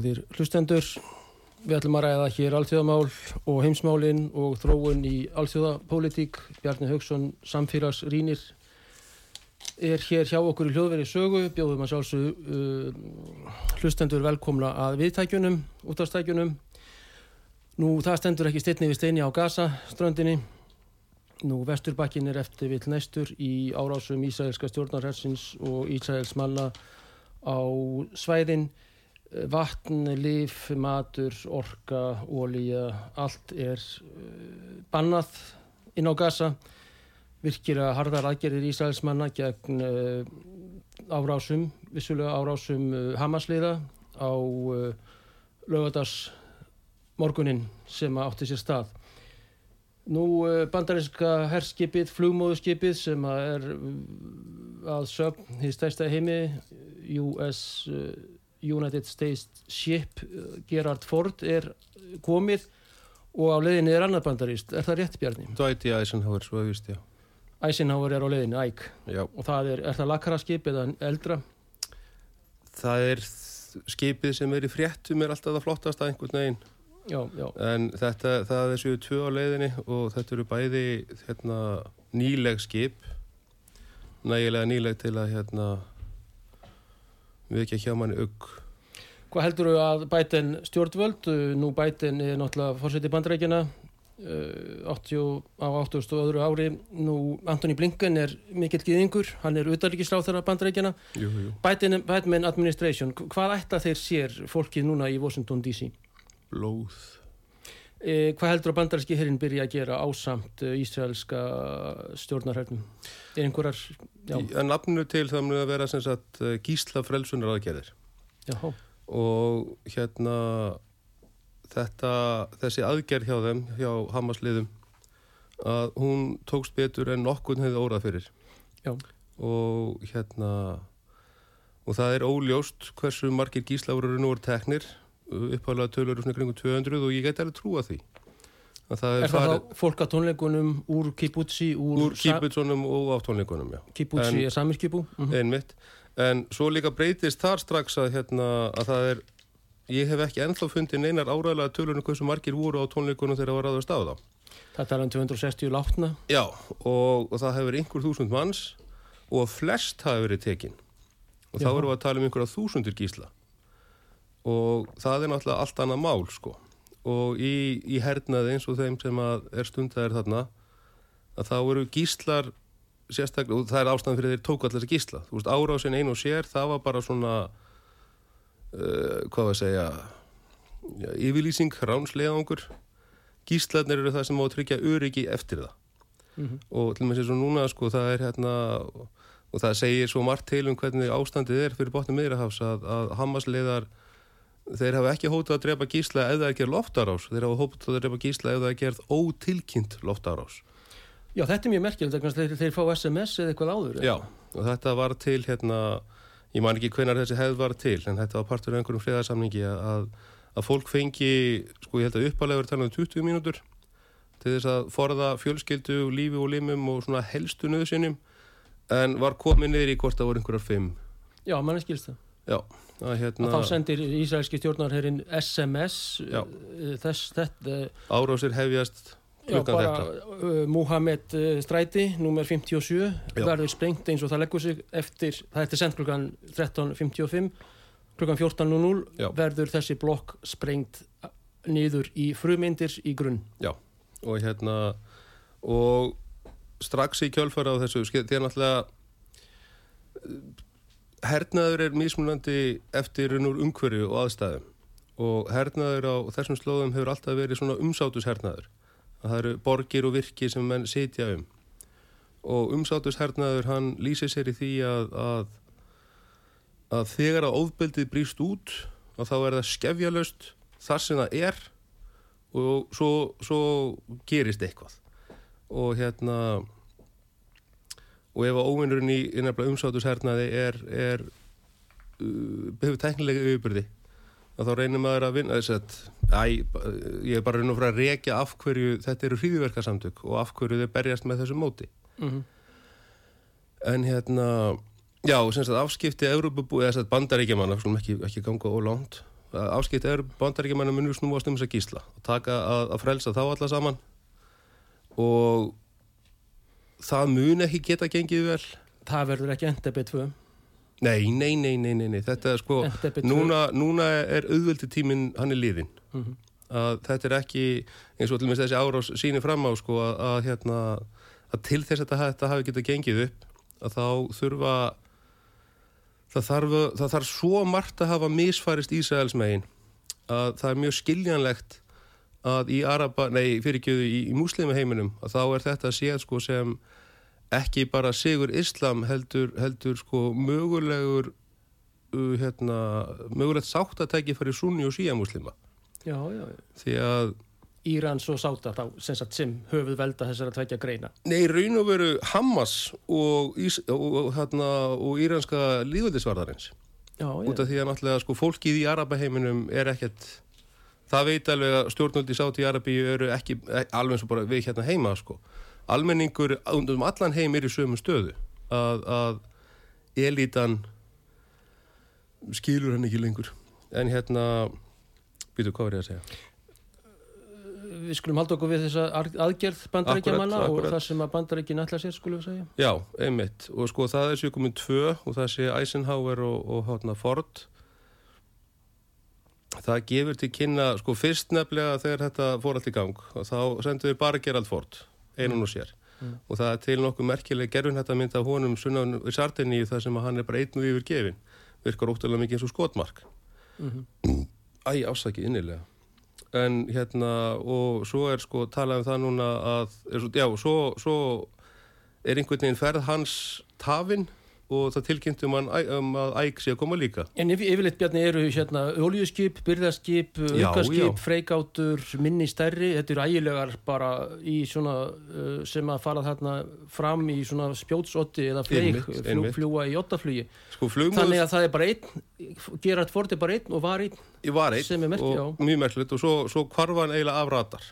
Góðir hlustendur. Við ætlum að ræða hér alþjóðamál og heimsmálinn og þróun í alþjóðapólitík. Bjarni Haugsson, samfélagsrýnir, er hér hjá okkur í hljóðveri sögu. Bjóðum að sjálfsög uh, hlustendur velkomla að viðtækjunum, útastækjunum. Nú, það stendur ekki styrni við steini á Gaza, ströndinni. Nú, Vesturbakkin er eftir vill næstur í árásum Ísraelska stjórnarhersins og Ísraels manna á svæðin vatn, lif, matur, orka, ólíja, allt er uh, bannað inn á gasa virkir að harðar aðgerðir Ísraelsmanna gegn uh, árásum, vissulega árásum uh, Hamasliða á lögadars morgunin sem átti sér stað. Nú bandarinska herskipið, flugmóðuskipið sem er að sögn í stærsta heimi US United States Ship Gerard Ford er komið og á leiðinni er annar bandaríst. Er það rétt Bjarni? Dwight í Eisenhower, svo að vist, já. Eisenhower er á leiðinni, æg. Já. Og það er, er það lakaraskip eða eldra? Það er skipið sem er í fréttum er alltaf það flottast að einhvern veginn. Já, já. En þetta, það er sjöu tvö á leiðinni og þetta eru bæði hérna, nýleg skip, nægilega nýleg til að hérna við ekki að hjá manni ugg. Hvað heldur þú að bæten stjórnvöld, nú bæten er náttúrulega fórseti bandrækjana 80, á 80. og öðru ári, nú Antoni Blinken er mikill gýðingur, hann er þeirra bandrækjana, bæten Bætmen Administration, hvað ætta þeir sér fólkið núna í Washington DC? Blóð. Eh, hvað heldur að bandaríski herrin byrja að gera ásamt uh, ísraelska stjórnarhörnum? Er einhverjar... En nafninu til það mun að vera sagt gísla frelsunar aðgerðir. Jáhá. Og hérna þetta, þessi aðgerð hjá þeim, hjá Hamasliðum, að hún tókst betur en nokkun hefði órað fyrir. Já. Og hérna, og það er óljóst hversu margir gísla voru nú voru teknir uppháðlega tölur svona kringum 200 og ég geti alveg trúa því Er það farið... þá fólk á tónleikunum úr kibutsi? Úr, úr kibutsunum og á tónleikunum, já Kibutsi er samirkibu? Mm -hmm. Einmitt, en svo líka breytist þar strax að, hérna, að það er ég hef ekki ennþá fundið neinar áræðilega tölur um hversu margir voru á tónleikunum þegar það var aðast á þá Það er um 260 látna? Já, og, og það hefur einhver þúsund manns og flest hafi verið tekin og þá erum við að tala um einhverja þúsundir gísla og það er náttúrulega allt annað mál sko. Og í, í hernaði eins og þeim sem er stundar þarna að þá eru gíslar sérstaklega, og það er ástæðan fyrir þeir tóku allir gísla, þú veist árásin einu og sér það var bara svona uh, hvað var að segja já, yfirlýsing, ránslegangur gíslarnir eru það sem á að tryggja öryggi eftir það. Mm -hmm. og til og með sér svo núna sko það er hérna og það segir svo margt til um hvernig ástandið er fyrir botnum miðrahafs að, að Hamasleðar þeir hafa ekki hótað að drepa gísla eða að gera loftarás, þeir hafa hótað að drepa gísla eða að gera ótilkynnt loftarás Já, þetta er mjög merkjöld þeir, þeir fá SMS eða eitthvað áður Já, og þetta var til hérna, ég man ekki hvenar þessi hefð var til en þetta var partur af einhverjum friðarsamningi að, að fólk fengi sko ég held að tala um 20 mínútur til þess að forða fjölskyldu, lífi og limum og svona helstu nöðsynum en var komið niður í hvort það voru einhverjar fimm. Já, mann er skilst það. Já, að hérna að þá sendir Ísraelski stjórnarherrin SMS Já. uh, þess þetta árásir hefjast Já, klukkan þetta. uh, Muhammed uh, stræti, númer 57 Já. verður sprengt eins og það leggur sig eftir, það til sent klukkan 13.55 klukkan 14.00 Já. verður þessi blokk sprengt niður í frumyndir í grunn og hérna og strax í kjölfara á þessu því er náttúrulega eh, hernaður er mismunandi eftir úr umhverju og aðstæðum. Og hernaður á þessum slóðum hefur alltaf verið svona umsátushernaður það eru borgir og virki sem menn sitja um. Og umsátushernaður hann lýsir sér í því að, að að þegar að ofbeldið brýst út og þá er það skefjalöst þar sem það er og svo, svo gerist eitthvað. Og hérna og ef að óvinnurinn í umsátushernaði er, er uh, hefur teknilega yfirbyrði þá reynir maður að vinna þess að æ, ég er bara og frá að rekja af hverju þetta eru hríðverkasamtök og af hverju þau berjast með þessu móti. Mm en hérna já, sem sagt afskipti Európabú eða þess að bandaríkjamanna, skulum ekki, ekki ganga ólánt afskipti Európa bandaríkjamanna munur snúast um þess að gísla og taka að, að frelsa þá alla saman. Og það mun ekki geta gengið vel. Það verður ekki NDB 2 nei, nei, nei, nei, nei, þetta er sko NDB 2 núna, núna er auðveldi tíminn hann er liðin Mhm. að þetta er ekki eins og til og með þessi árás sýnir fram á sko að, að hérna að til þess að þetta, hafi getað gengið upp að þá þurfa það þarf, það þarf svo margt að hafa misfarist Ísraels megin að það er mjög skiljanlegt að í Araba, nei fyrirgjöðu í, í múslima heiminum að þá er þetta séð sko sem ekki bara sigur islam heldur, heldur sko mögulegur uh, hérna, mögulegt sáttatæki fyrir sunni og síamúslima já, já, já. því að Írans og Sáta þá sem, sem höfuð velda þessara tveikja greina Nei, raun og veru Hamas og, Ís, og, og, hérna, og íranska já. út af því að náttúrulega sko, fólkið í Arabaheiminum er ekkert það veit alveg að stjórnvöldi sátt í Arabíu eru ekki, ekki alveg eins og bara við hérna heima sko. almenningur um allan heim er í sömu stöðu að, að elítan skilur hann ekki lengur. En hérna býtu hvað var ég að segja? Við skulum halda okkur við þessa aðgerð bandarækjamanna og það sem að bandarækjinn ætla sér skulum við segja. Já, einmitt. Og sko það er komin tvö og það sé Eisenhower og, og hátna Ford það gefur til kynna sko fyrst nefnilega þegar þetta fór allt í gang og þá sendu við bara Gerald Ford einun og sér. Mm. og það er til nokkuð merkileg gerfin þetta mynd af honum sunnan í Sardiníu þar sem að hann er bara einn og yfir gefin virkar óttalega mikið eins og skotmark. Mm Æ, ásakið innilega. En hérna og svo er sko talað um það núna að er já, svo, svo er einhvern veginn ferð hans tafin og það tilkynnti um, um að æg sé að koma líka. En yfir, yfirleitt bjarni eru hérna oljuskip, aukaskip, já. freigátur, minni stærri, þetta eru ægilegar bara í svona uh, sem að fara þarna fram í svona spjótsotti eða fleik, fljúa í ottaflugi. sko Þannig að það er bara einn, Gerard Ford er bara einn og var einn var einn sem er merki, og mjög merkilegt. Og svo, svo hvarfa hann eiginlega af radar.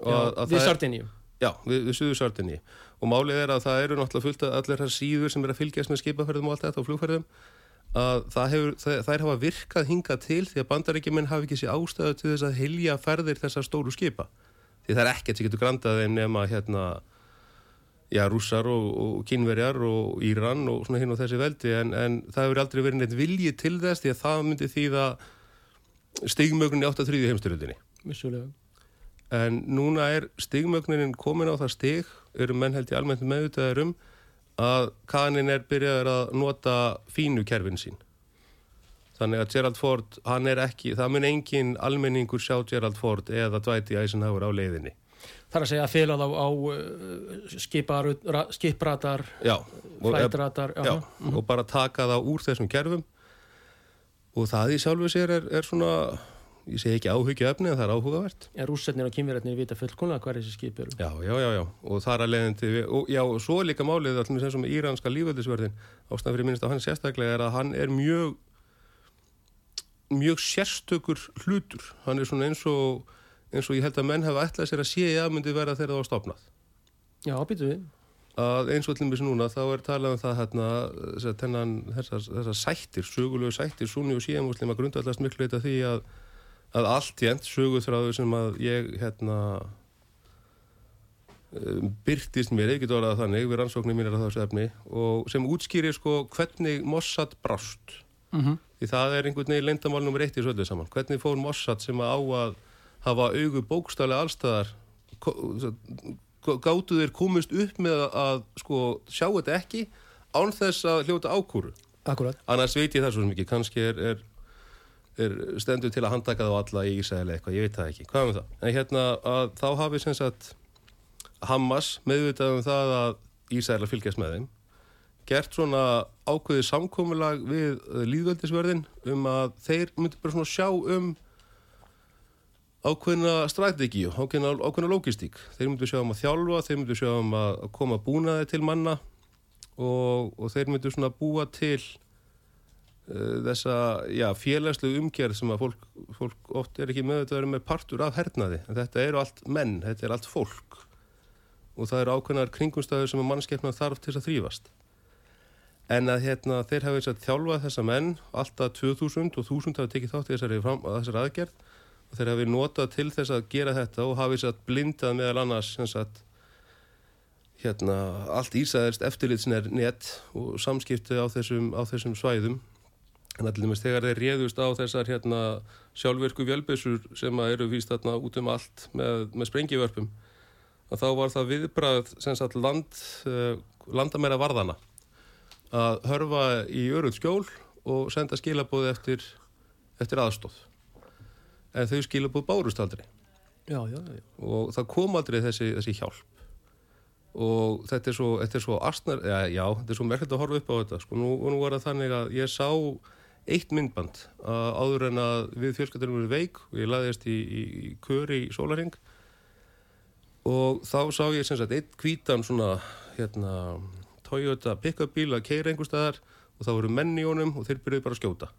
Já, við Sardiníu. Já, við, við Suður Sardinni og málið er að það eru náttúrulega fullt að allir þessar síður sem er að fylgjast með skipaferðum og allt þetta og flugferðum að hefur, þær hafa virkað hingað til því að bandaríkjumenn hafi ekki sér ástæðu til þess að hilja ferðir þessar stóru skipa því það er ekkert sem getur grandað þeim nema hérna já, rússar og, og kínverjar og Íran og svona hinn og þessi veldi en, en það hefur aldrei verið neitt vilji til þess því að það myndi þýða stigmögnin í 8.3. heimstyrjöldinni Vissulega. en núna er stigmögnunin komin á það stig eru menn held ég almennt meðvitaðar um að kanin er byrjaður að nota fínu kerfin sín. Þannig að Gerald Ford hann er ekki, það mun engin almenningur sjá Gerald Ford eða Dwight Eisenhower á leiðinni. Það er að segja að fela þá á uh, skipratar, já, og, flætratar, já, og bara taka það úr þessum kerfum. Og það í sjálfu sér er, er svona ég segi ekki áhyggja efni en það er áhugavert En rússarnir og kynverjarnir vita fullkonlega hvað þessi skip eru. Já, já, já, já, og þar að leiðandi og já, og svo er líka málið allir sem með íranska líföldisverðin ástæðan fyrir minnst á hann sérstaklega er að hann er mjög mjög sérstökur hlutur hann er svona eins og eins og ég held að menn hafa ætlað sér að sé að myndi vera þegar það var stopnað Já, býtu við. að eins og allir missi núna þá er talað um það hérna, þessar, þessar, sættir, sögulegu sættir, sunni og síðan að grundallast miklu eitthvað því að, að allt jænt söguþráðu sem að ég hérna um, byrtist mér, ég get orðað þannig við rannsóknir mínir á þessu efni og sem útskýrir sko hvernig Mossad brást mm -hmm. því það er einhvern veginn lendamál nummer eitt í svolítið saman hvernig fór Mossad sem að á að hafa augu bókstælega allstæðar gáttu þeir komist upp með að sko sjá þetta ekki án þess að hljóta ákúru Akkurat. annars veit ég það svo mikið kannski er, er, er stendur til að handtaka þá alla í Ísæli eitthvað, ég veit það ekki hvað með það, en hérna að þá hafi sem sagt Hamas meðvitað um það að Ísæli fylgjast með þeim gert svona ákveðið samkómulag við líðvöldisverðin um að þeir myndi bara svona sjá um ákveðna strategi og ákveðna, ákveðna logistík. Þeir myndu sjá um að þjálfa, þeir myndu sjá um að koma búnaði til manna og, og þeir myndu svona búa til þessa já, félagslu umgerð sem að fólk, fólk oft er ekki með þetta að vera með partur af hernaði. En þetta eru allt menn, þetta er allt fólk og það eru ákveðnar kringumstæður sem að mannskeppna þarf til að þrýfast. En að hérna, þeir hafa þess að þjálfa þessa menn, alltaf 2000 og 1000 hafa tekið þátt í þessari, fram, þessari aðgerð og þeir hafi notað til þess að gera þetta og hafi þess að blindað meðal annars sagt, hérna, allt ísæðist eftirlitsner nett og samskipti á þessum, á þessum svæðum en allir með þegar þeir réðust á þessar hérna, sjálfverku vjálbessur sem eru víst þarna út um allt með, með sprengivörpum að þá var það viðbrað sagt, land, uh, landamæra varðana að hörfa í öruð skjól og senda skilabóði eftir, eftir aðstóð en þau skilabóð bárust aldrei. Já, já, já. og það kom aldrei þessi, þessi hjálp. Og þetta er svo, þetta er svo astnar, já, þetta er svo merkilegt að horfa upp á þetta sko, nú, nú var það þannig að ég sá eitt myndband áður en að við fjölskyldurum erum veik og ég laðist í, í, í köri í sólaring og þá sá ég sem sagt eitt kvítan svona hérna Toyota pick-up bíl að keira einhver staðar og þá voru menn í honum og þeir byrjuði bara að skjóta.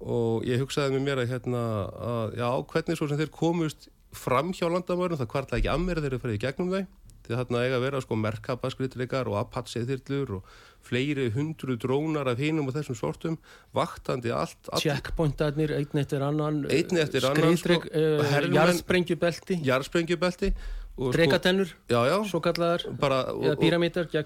Og ég hugsaði með mér að hérna að já, hvernig svo sem þeir komust fram hjá landamörnum, það kvartla ekki að mér þeir eru farið í gegnum þau. Því þarna eiga að vera sko merkabaskriðleikar og Apache-þyrlur og fleiri hundru drónar af hinum og þessum sortum vaktandi allt checkpointarnir, einn eftir annan einn eftir annan sko, uh, jarðsprengjubelti. jarðsprengjubelti dreikatennur, sko, svo kallar eða píramítar já,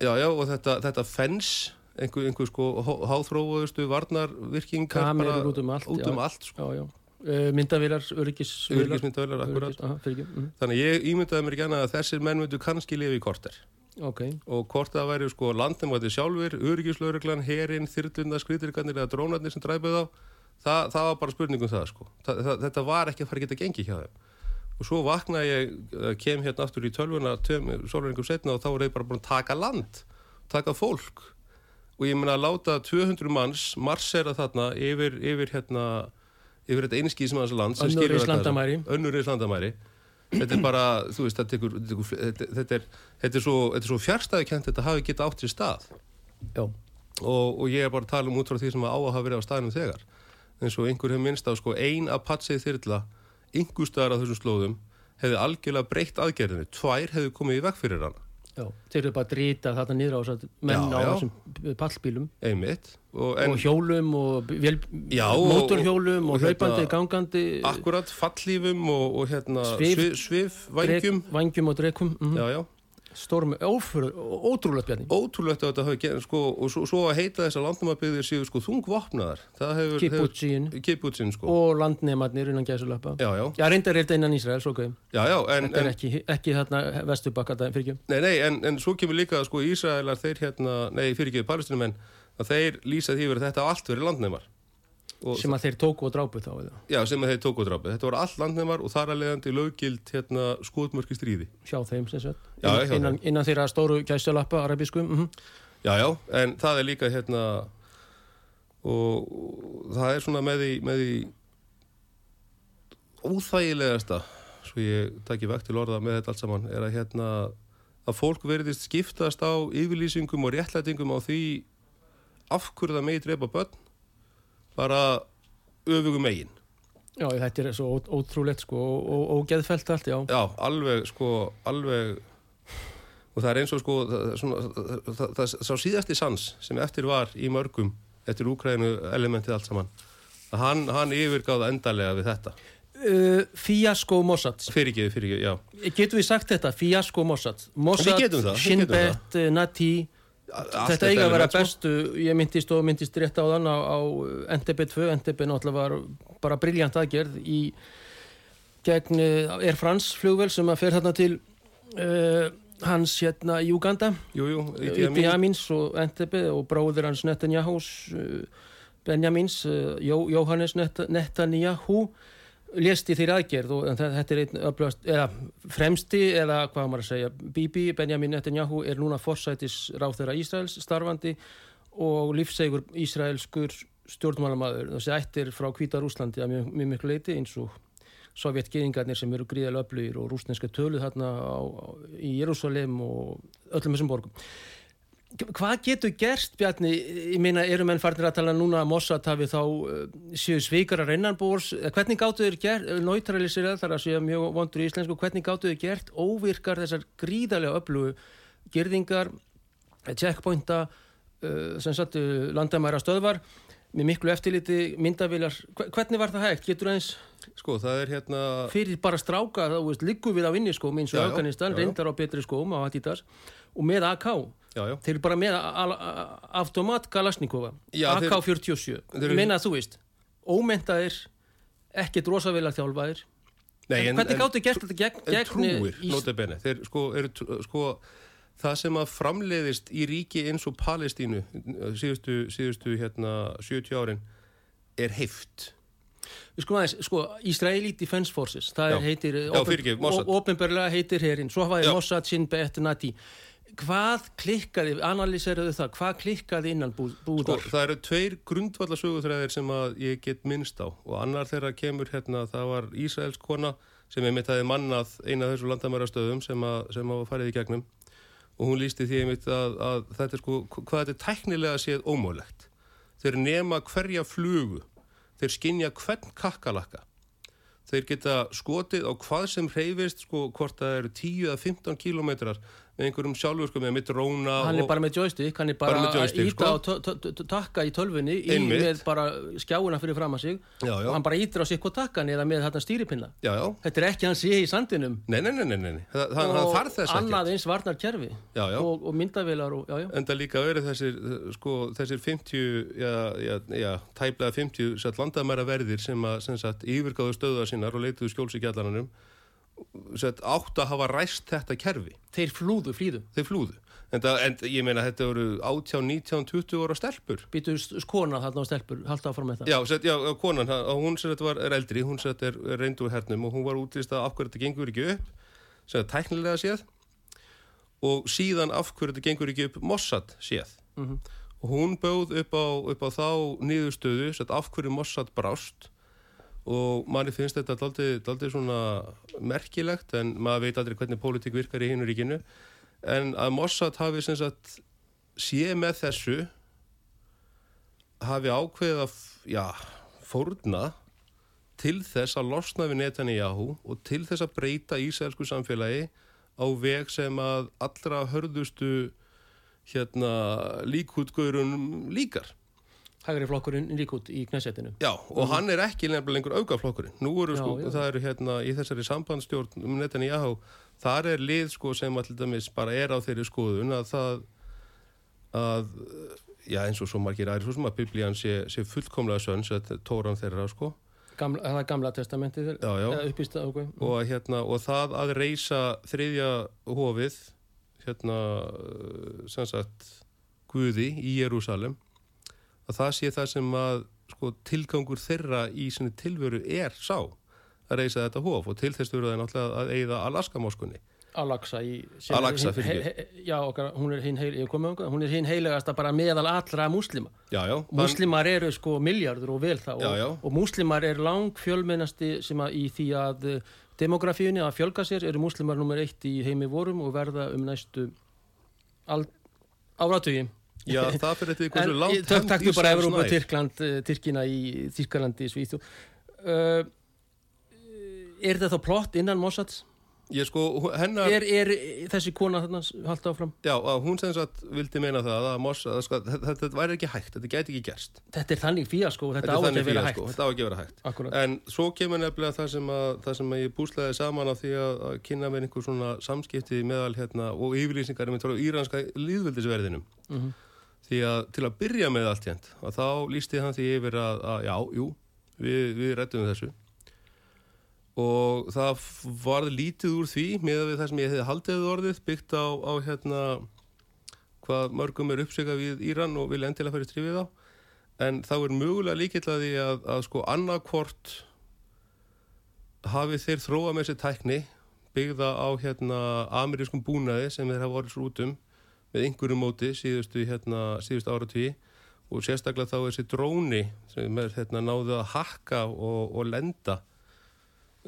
já, og þetta, þetta fens einhver, einhver sko háþróuðustu varnarvirkingar kamerur út um allt, út um allt sko. já, já. Uh, myndavilar, öryggismyndavilar, aha, mm. þannig ég ímyndaði mér ekki annað að þessir menn myndu kannski lifi í korter okay. og hvort það væri sko landinvæti sjálfur öryggislauruglan, herin, þyrlunda, skriðirgarnir eða drónarnir sem dræfið á það, það var bara spurningum það sko. Það, það, þetta var ekki að fara að geta gengi hjá þeim. Og svo vaknaði ég, kem hérna aftur í tölvuna sólurningum setna og þá voru þeir bara búin að taka land taka fólk. Og ég menna að láta 200 manns marsera þarna yfir, yfir hérna yfir þetta einskíð sem hans land önnur önnur Íslandamæri þetta er bara, þú veist, þetta er, þetta er, þetta er svo, svo fjárstæðikent þetta hafi geta átt sér stað. Og, og ég er bara að tala um út frá því sem að á að hafa verið á staðinum þegar. Eins og einhver hefur minnst á sko ein Apache þyrla yngustar á þessum slóðum hefði algjörlega breytt aðgerðinu tvær hefði komið í vekk fyrir hana Já, þeir eru bara að drita þarna nýra á menn já, á þessum pallbílum. Einmitt og, og hjólum og vél, mótorhjólum og, og, og hlaupandi, hérna, gangandi. Akkurat, fallífum og hérna svif, svif vangjum vangjum og drekum mm -hmm. já, já Storm, ófyrir, ótrúlegt bjarni. Ótrúlegt að þetta hafi gerð sko, og svo, svo að heita þess að landnæmabbyggðir séu sko þungvopnaðar. Kibbutsin. Sko. og landnæmarnir innan gæsulöpa Já, já. Já, reyndar er þetta innan Ísraels, ok. Já, já, en er ekki, ekki þarna vestubakka Nei, nei, en, en svo kemur líka sko Ísraelar þeir hérna, nei, fyrir ekki palestinumenn að þeir lýsa því verið þetta allt verið landnæmar sem að þeir tóku og drápu þá já sem að þeir tóku og drápu. Þetta voru all landnemar og þar að leiðandi löggild hérna, skotmörki stríði. Hjá þeim sem sagt. Já, innan, innan, þeirra stóru gæstjálappa arabískum mm -hmm. já já en það er líka hérna og, og það er svona með því, með því óþægilegasta svo ég takki vekt til orða með þetta allt saman er að hérna að fólk verðist skiptast á yfirlýsingum og réttlætingum á því afhverða megi drepa börn bara öfugum eigin Já, þetta er svo ótrúlegt sko og, og geðfælt allt, já. Já, alveg sko, alveg og það er eins og sko það, svona, það, það, sá síðasti sans sem eftir var í mörgum eftir Úkrænu elementið allt saman hann, hann yfirgáða endarlega við þetta. Uh, Fiasko Mossad. Fyrirgeðu, fyrirgeðu, já. Getum við sagt þetta? Fiasko Mossad. Mossad, Shinbet, uh, Nati Þetta eiga að vera sko. bestu Ég myndist og myndist rétt á þann á, á NTB2 NTB náttúrulega var bara briljant aðgerð í gegn uh, Air France flugvel sem að fer þarna til uh, hans hérna í Uganda Jú, jú, Idi Amin. Idi Amins og NTB og bróður hans Netanyahus uh, Benjamins, uh, Jó, Jóhannes Net Netanyahu lést í þeirri aðgerð og þetta er einn öflugast, eða fremsti eða hvað maður að segja, Bibi Benjamin Netanyahu er núna forsætis ráþeira Ísraels starfandi og lífsegur Ísraelskur stjórnmálamaður. Þessi ættir frá Hvíta Rúslandi að mjög, mjög miklu leiti eins og sovjetgeðingarnir sem eru gríðarlega öflugir og rúsneska tölu þarna á, á, í Jérúsalem og öllum þessum borgum Hvað getur gerst, Bjarni? Ég meina, eru menn farnir að tala núna að Mossad hafi þá uh, séu svíkara reynanbúrs? Hvernig gáttu þeir gert, náttúralisir þar að séu mjög vondur í íslensku, hvernig gáttu þeir gert óvirkar þessar gríðarlega öflugu gerðingar, checkpointa, uh, sem sagt uh, landamæra stöðvar, með miklu eftirliti, myndavilar, hvernig var það hægt? Getur eins Sko, það er hérna fyrir bara stráka, þá veist, liggum við á vinniskóm eins og Afganistan, reyndar á betri skóm á Adidas og með AK Já, já, þeir eru bara með automat þeir- AK-47 þeir minna þú veist ómentaðir, ekkert rosavilega þjálfaðir. Nei, en, hvernig gáttu gert þetta gegn, gegn trúir, Ís- notabene. Þeir sko, eru, tr- sko það sem að framleiðist í ríki eins og Palestínu síðustu, síðustu hérna 70 árin er heift. Skulum aðeins, sko, Israeli Defense Forces það Já. heitir, ofinberlega heitir herin svo hafa Já. þið Mossad, Shin Bet, Nati hvað klikkaði, analýseraðu það? Hvað klikkaði innan bú, Sko, búðar það eru tveir grundvallasöguþræðir sem að ég get minnst á. Og annar þeirra kemur hérna, það var Ísraels kona sem er mitt aðeins mannað eina af þessu landamærastöðum sem að, sem að farið í gegnum. Og hún lísti því einmitt að, að þetta er sko, hvað þetta er tæknilega séð ómögulegt. Þeir nema hverja flugu, þeir skinja hvern kakkalakka. Þeir geta skotið á hvað sem hreyfist, sko, hvort það eru 10 eða 15 kílómetrar með einhverjum sjálfur, sko, með mitt róna hann er og... bara með joystick, hann er bara, Bara að íta sko. og takka í tölvunni í, með bara skjáuna fyrir fram að sig Já, já. og hann bara ítir á sig hvað takkan eða með þarna stýripinna Já, já. þetta er ekki hann sé í sandinum Nei, nei, nei, nei, nei. Það, það, það annað eins varnar já. og, og myndavilar og, já, já. En það líka verið þessir, sko, þessir 50, já, tæplega 50 satt landamæra verðir sem að, yfirgáðu stöðuða sínar og leituðu skjóls í gjallananum, sett, átt að hafa ræst þetta kerfi. þeir flúðu, flýðu Þeir flúðu. En, það, en ég meina, þetta voru 18, 19, 20 ára stelpur. býtu skona þarna á stelpur, halda áfram með það Já, sett, já, konan, hún sem þetta var er eldri, hún sem þetta er, er reyndu úr hernum og hún var útlýst að af hverju þetta gengur ekki upp, sem þetta tæknilega séð, og síðan af hverju þetta gengur ekki upp Mossad séð. Mhm. Og hún bjóð upp á, upp á þá niðurstöðu, sett, af hverju Mossad brást og manni finnst þetta daldið svona merkilegt en maður veit aldrei hvernig pólitík virkar í hinu ríkinu en að Mossad hafi sagt sé með þessu hafi ákveðið að já, fórna til þess að losna við Netanyahu og til þess að breyta ísælsku samfélagi á veg sem að allra hörðustu hérna líkútgörun líkar. Hægri flokkurinn líkút í knesettinu Já, og hann er ekki nefnilega lengur aukaflokkurinn. Nú eru sko, Já, já. það eru hérna í þessari sambandstjórn um Netanyahu, þar er lið sko sem allir dæmis bara er á þeirri skoðun að það að, já eins og svo margir aðri svo sem að biblían sé, sé fullkomlega sönns að tóran þeirra sko gamla, það er gamla testamentið uppist að okay. og, að, hérna, og það að reysa þriðja hofið hérna uh, sem sagt Guði í Jérúsalem að það sé það sem að sko, tilgangur þeirra í sinni tilveru er sá að reysa þetta hof og til þess þurfa það náttúrulega að eigða Alaska-moskunni Al-Aqsa í hin- fyrirgefðu. he- he- já, okkar, hún er hinn heil, er hinn heilegasta bara meðal allra múslima. Já, já, múslimar eru sko miljardur og vel það Já, og, og múslimar er lang fjölmennasti sem að í því að eh, demografíunni að fjölga sér eru múslimar nummer eitt í heimi vorum og verða um næstu áratugi já, það fyrir en hversu langt tök, taktu bara Ísraels Evrópu, nær. Tyrkland, eh, Tyrkina í Þýskalandi, Svíþú uh, er þetta plott innan Mossad Ég sko, hennar, er, er þessi kona þarna haldt áfram já, að hún sem sagt vildi meina það að Moss, að sko, þetta, þetta væri ekki hægt, þetta gæti ekki gerst. þetta er þannig fíasko þetta, Þetta á ekki að vera hægt sko, þetta á ekki að vera hægt. Akkúrat. En svo kemur nefnilega það sem að, það sem að ég búslaði saman á því að, að kynna mér einhver svona samskipti meðal hérna og yfirlýsingar með tóra íranska líðveldisverðinum. Mhm. Því að til að byrja með allt hérnt, að þá lísti hann því yfir að, að já, jú, við, við rættum þessu. Og það varð lítið úr því með það sem ég hefði haldið orðið byggt á, á hérna hvað mörgum er uppsöka við Íran og vil endilega í strífið á en þá er mögulega líkill að því að, að sko annarkvort hafi þeir þróa með sér tækni byggða á hérna amerískum búnaði sem þeir hafa orðið svo út um með einhverju móti síðustu, hérna, síðustu áratví og sérstaklega þá þessi dróni sem er hérna náðu að hakka og, og lenda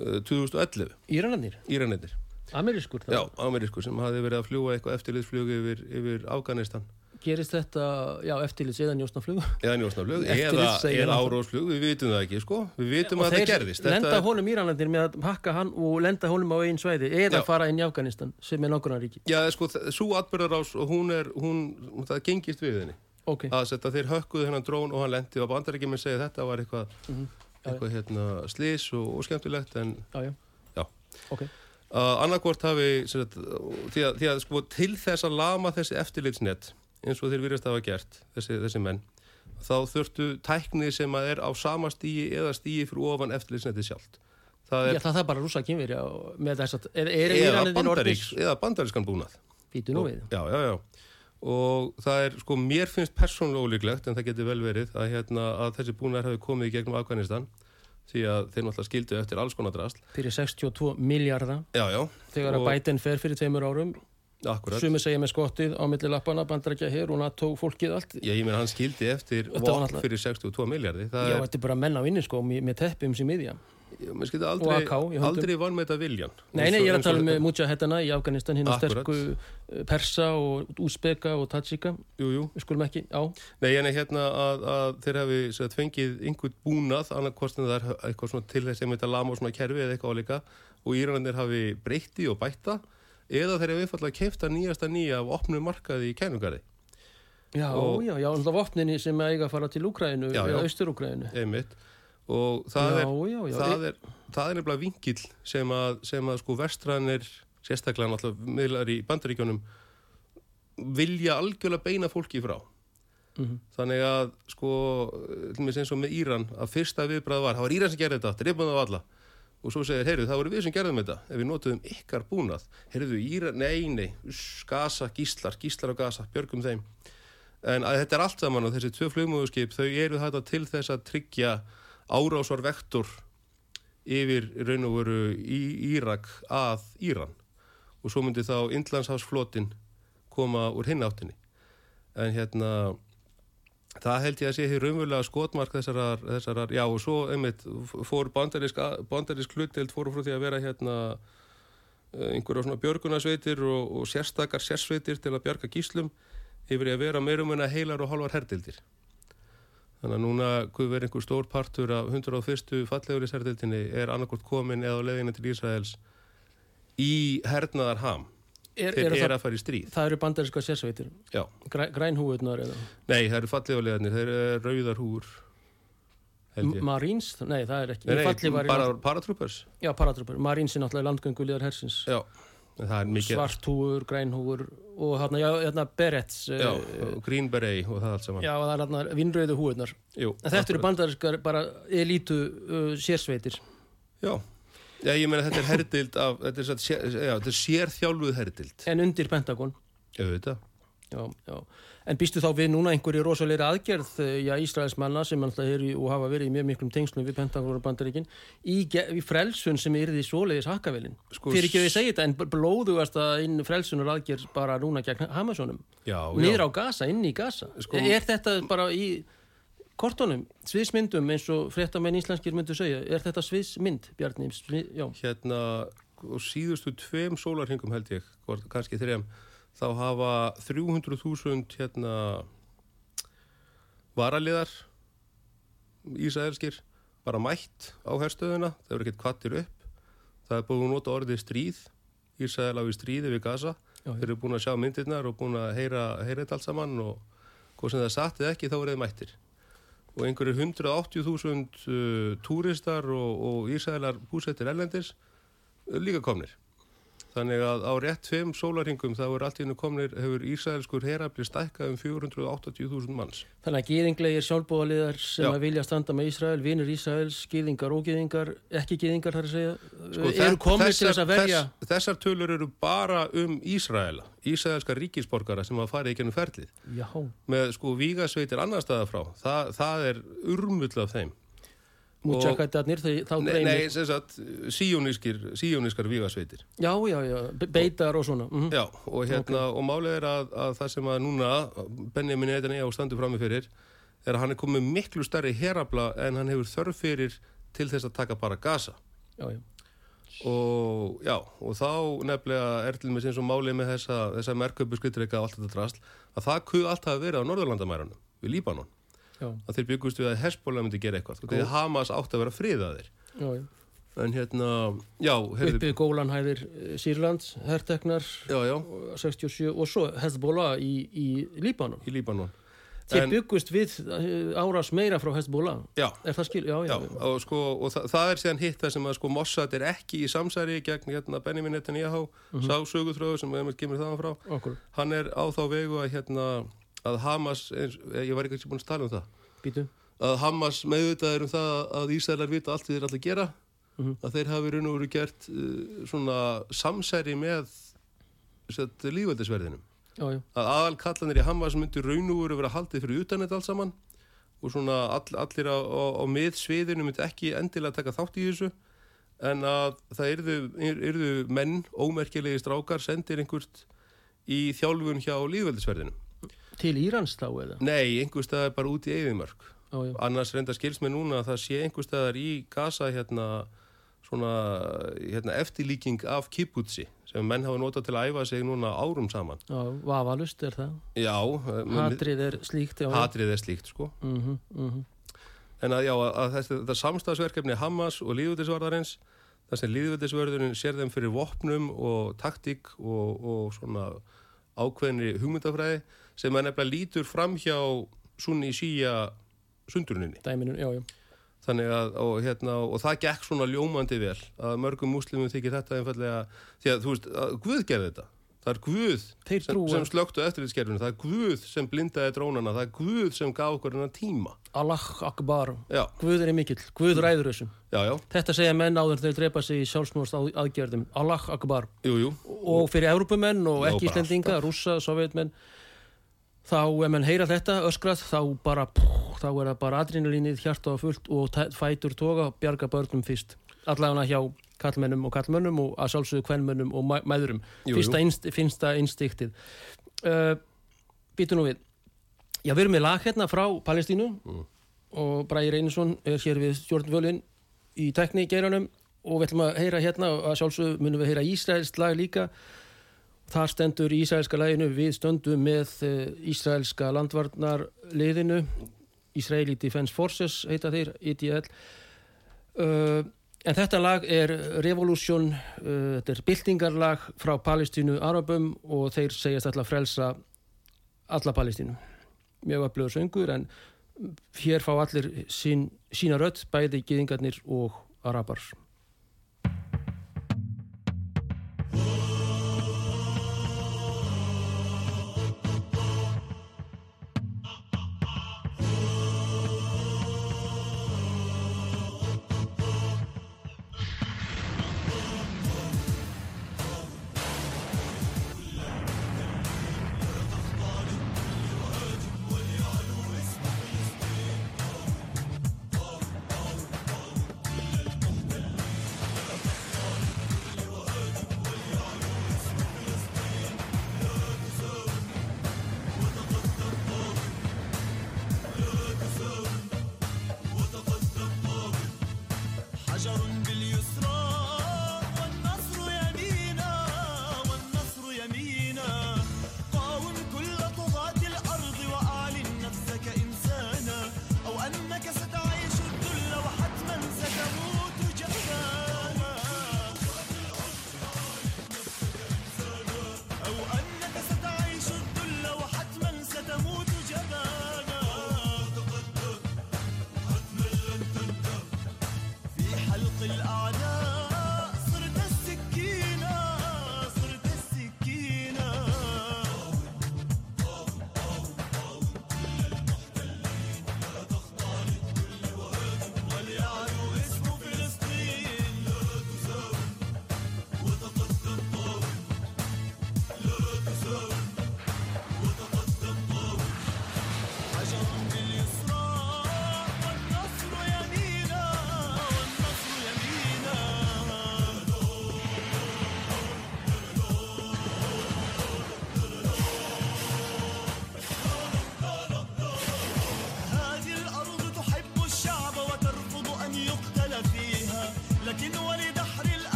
uh, 2011 Íranarnir, Íranettir. amerískur Já, amerísku sem hafi verið að fljúa eitthvað eftirliðsflug yfir, yfir Afganistan gerist þetta, já, eftirlits eða njósnaflug? Eða njósnaflug eða, eða árósflug, við vitum það ekki sko. Við vitum að það gerðist. Lenda Þetta- honum Íranarnir með að hakka hann og lenda honum á einn svæði eða Já. fara inn í Afganistan sem er nákvæmna ríki Já, sko, svo atbyrðarás og hún er, hún, það gengist við henni. Ok, að setja þeir hökkuðu hennan drón og hann lendi og bandar ekki með segja þetta var eitthvað Mhm. Já, eitthvað hérna slís og, og skemmtilegt en já, já, já. Ok. Að annarkvort hafi sagt, því, að, því að sko til þess að lama þessi eftirlitsnet eins og þeir virðast hafa gert þessi, þessi menn þá þurftu tækni sem að er á sama stíi eða stíi fyrir ofan eftirlitsneti sjálft. Það Já, er það er bara rúsa að, er, er eða, bandaríks, eða bandarískan búnað. Býtu nú við. Já, já, já. Og það er, sko, mér finnst persónulega ólíklegt en það getur vel verið að, hérna, að þessi búnaðar hafi komið í gegnum Afganistan því að þeir náttúrulega skildu eftir alls konar drasl fyrir 62 miljardar já, já, þegar að Og- Biden fer fyrir tveimur árum akkurat. Sumi segja með skottið á milli lappana bandrækja hér og NATO fólkið allt. Já, ég meina hann skildi eftir var náttúrulega- fyrir 62 miljardi það Já, er, þetta er bara menn á inni sko með með teppum sem miðja. Mér skildi aldrei, AK aldrei vann með þetta viljan Nei, nei, ég er að tala um eins og- Mujahedana í Afganistan hinn Akkurat. sterku eh, Persa og Úsbeka og Tajika Jú, jú, við skulum ekki, já, nei, en hérna að, að þeir hafi sagt, fengið einhvern búnað annarkvort en það er eitthvað svona til þess að mynda lama á svona kerfi eða eitthvað álíka og Íranir hafi breytti og bætta eða þeir hafi einfallega keifta nýjasta nýja af opnum markaði í kænugarði já, Og- já, já, alltaf vopninni sem eiga að fara til Úkrænu eða Austur-Úkrænu einmitt. Og það Já, er já, já, það er, það er nefnilega vingill sem að, sem að sko vestranir sérstaklega náttúrulega miðlar í bandaríkjónum vilja algjörlega beina fólki frá. Mhm. þannig að sko eins og með Íran að fyrsta viðbræð var, það var Íran sem gerði þetta, dreifum það á alla og svo segir, heyrðu, það voru við sem gerðum þetta. Ef við notuðum ykkar búnað heyrðu, Íran, nei, nei, uss, gasa, gíslar gíslar og gasa, björgum þeim. En þetta er allt saman og þessi tvö flugmóðuskip, þau eru þetta til þess að tryggja árásar vektor yfir raun og veru í Írak að Íran. Og svo myndi þá Indlandshásflotin koma úr hinn áttinni. En hérna það held ég að sé því raunverulega skotmark þessarar, þessarar já og svo einmitt fór bandarisk, bandarisk hlutdeild fóru frá því að vera hérna eh, einhverja svona björgunarsveitir og, og sérstakar sérsveitir til að bjarga gíslum yfir að vera meirum en að heilar og hálfar herdeildir þannig að núna hvað verið einhver stór partur af 101. fallegur í herdeildinni er annarkort komin eða á leiðina til Ísraels í hernaðar ham er, þeir er eru það, að fara í stríð. það eru bandaríska sérsveitir. Græ, grænhúðunar eða? Nei það eru fallegulegarnir þeir eru rauðar húur held ég. Marines, nei það er ekki. Nei, Í nei, í bara land- paratroopers. Já, paratrúpar, Marines er náttúrulega landgöngulegar hersins. Já, er svarthúur, grænhúur og hérna, já, hérna berets Já, og Green Beret og það allt saman. Já, það er hérna vinnröðu húurnar þetta eru akkurat. bandarískar bara elítu uh, sérsveitir. Já, já ég meina þetta er herdild af, þetta er, satt, sér, já, þetta er sérþjálfuð herdild. En undir Pentagon. Auðvitað. Já, já. en býstu þá við núna einhverju rosalegri aðgerð eh, já, Ísraels manna sem alltaf eru í- og hafa verið í mjög miklum tengslum við Pentagon og bandaríkin í, í frelsun sem er því svoleiðis hakkavelin? Sko, fyrir ekki að ég segja þetta en blóðugast að inn frelsunar aðgerð bara núna gegn Hamasonum Já, niður já, á Gaza, inn í Gaza. Sko- er þetta bara í kortunum, sviðsmyndum eins og fréttamenn íslenskir myndu segja, er þetta sviðsmynd Bjarni, já, hérna og síðustu tveim sólarhingum held ég, kannski þrejum þá hafa 300.000 hérna varaliðar Ísraelskir bara mætt á herstöðuna það eru ekkert kvattir upp. Það er búin að nota orðið stríð. Ísrael á í stríði við já. þeir eru búin að sjá myndirnar og búin að heyra, heyra þetta allt saman og hvað sem það satt eða ekki þá eru þeir mættir og einhverju 180.000 uh, túristar og, og Ísraelar búsettir ellendis uh, líka komnir þannig að á rétt tveim sólarhingum þá er allt í hennu komnir hefur Ísraelskur herafli stækkað um 480.000 manns Þannig að gýðinglegir sjálfbúðaliðar sem Já. að vilja standa með Ísrael, vinur Ísraels, gýðingar og gýðingar, ekki gýðingar þar að segja, Sko, eru komið til þess að verja. þess, þessar tölur eru bara um Ísraela Ísraelska ríkisborgara sem að fara í gennum ferlið Já, með sko vígasveitir annar staða frá Þa, það er urmull af þeim mútjakættarnir, þá Nei, greimir. nei sem sagt, síjónískar vígasveitir. Já, já, já, be- beitar og svona. Mm Já, og hérna, og málið er að, að það sem að núna Benjamin Netanyahu standur frammi fyrir er að hann er komið miklu stærri herabla en hann hefur þörf fyrir til þess að taka bara gasa. já, já. Og já, og þá nefnilega er til með eins og málið með þessa, þessa merköpu skrittreika og allt þetta drasl, að það kuð allt hafa verið á Norðurlandamærunum, við Líbanon. Já, Að þeir byggust við að Hesbóla myndi gera eitthvað. Þegar Hamas átti að vera friðaðir. já, já. En hérna, Uppið Gólanhæðir Sýrlands, herteknar, já, já, 67 og svo Hezbollah í, í Líbanon. í Líbanon. Þeir En- byggust við eh, árás meira frá Hezbollah. Er það skil? Já, og, sko, og það, það er síðan hitt það sem að sko Mossad er ekki í samsæri gegn hérna, Benjamin Netanyahu, sá söguþröðu sem við kemur þaðan frá, Okkur, hann er á þá vegu að hérna að Hamas, eins, ég var ekki búin að tala um það, býtu. að Hamas meðvitaður um það að Ísælar vita allt við þeir allir gera, Mhm. að þeir hafi raun og veru gert uh, svona samsæri með lífveldisverðinum. Að aðal kallanir í Hamas myndir raun og veru vera haldið fyrir utan þetta allt saman og svona all, allir á, á, á miðsviðinu myndi ekki endilega taka þátt í þessu en að það yrðu, yrðu menn, ómerkilegi strákar, sendir einhvert í þjálfun hjá lífveldisverðinum. Til Írans þá eða? Nei, einhver staðar bara út í já. Annars reynda skils með núna að það sé einhver staðar í Gaza hérna, svona hérna, eftirlíking af kibutsi sem menn hafa notað til að æfa sig núna árum saman. Já, vafalust er það. Já, eh, Hatrið er slíkt, já. hatrið er slíkt sko. Mm -hmm, En að já, að þetta, þetta samstagsverkefni Hamas og líðvöldisvarðarins þar sem líðvöldisvörðurinn sér þeim fyrir vopnum og taktík og, og svona ákveðinni hugmyndafræði sem að nefnilega lítur fram hjá sunni síja sunduruninni. Dæminu, já, já. Þannig að, og, hérna, og það gekk svona ljómandi vel að mörgum múslimum þykir þetta einfallega, því að þú veist, að Guð gerði þetta. Það er Guð Þeir sem, sem slöktu eftirlitskerfinu, það er Guð sem blindaði drónana, það er Guð sem gaf okkur hennar tíma. Allah akbar. Já, Guður er mikill. Guð ræður þessum. já, já, Þetta segja menn áður þegar þeir drepa sig í sjálfsmórst aðgerðum. Allah akbar. jú, jú. Og fyrir Evrópumenn og ekki bara Íslendinga, rússa, sovjetmenn, þá ef menn heyra þetta öskrað, þá bara, pú, þá er það bara adrenalínið hjarta á fullt og fætur toga og bjarga börnum fyrst. Allavega hjá kallmennum og kallmönnum og að sjálfsögðu kvennmönnum og. Jú, Fyrsta, jú. inst, fyrsta instiktið. Uh, Býtu nú við. Já, við erum með lag hérna frá Palestínu Mm. og Bræði Reynisson er hér við stjórnvölin í tekni geiranum og við ætlum að heyra hérna og að sjálfsögðu munum við heyra Ísraelst lag líka þar stendur í Ísraelska laginu við stöndum með uh, Ísraelska landvarnar liðinu Israeli Defense Forces heita þeir, IDL uh, en þetta lag er Revolution uh, þetta er byltingarlag frá Palestínu Arabum og þeir segjast alltaf frelsa alla Palestínu. Mjög öflugur söngur en hér fá allir sín, sína rödd bæði gýðingarnir og arabar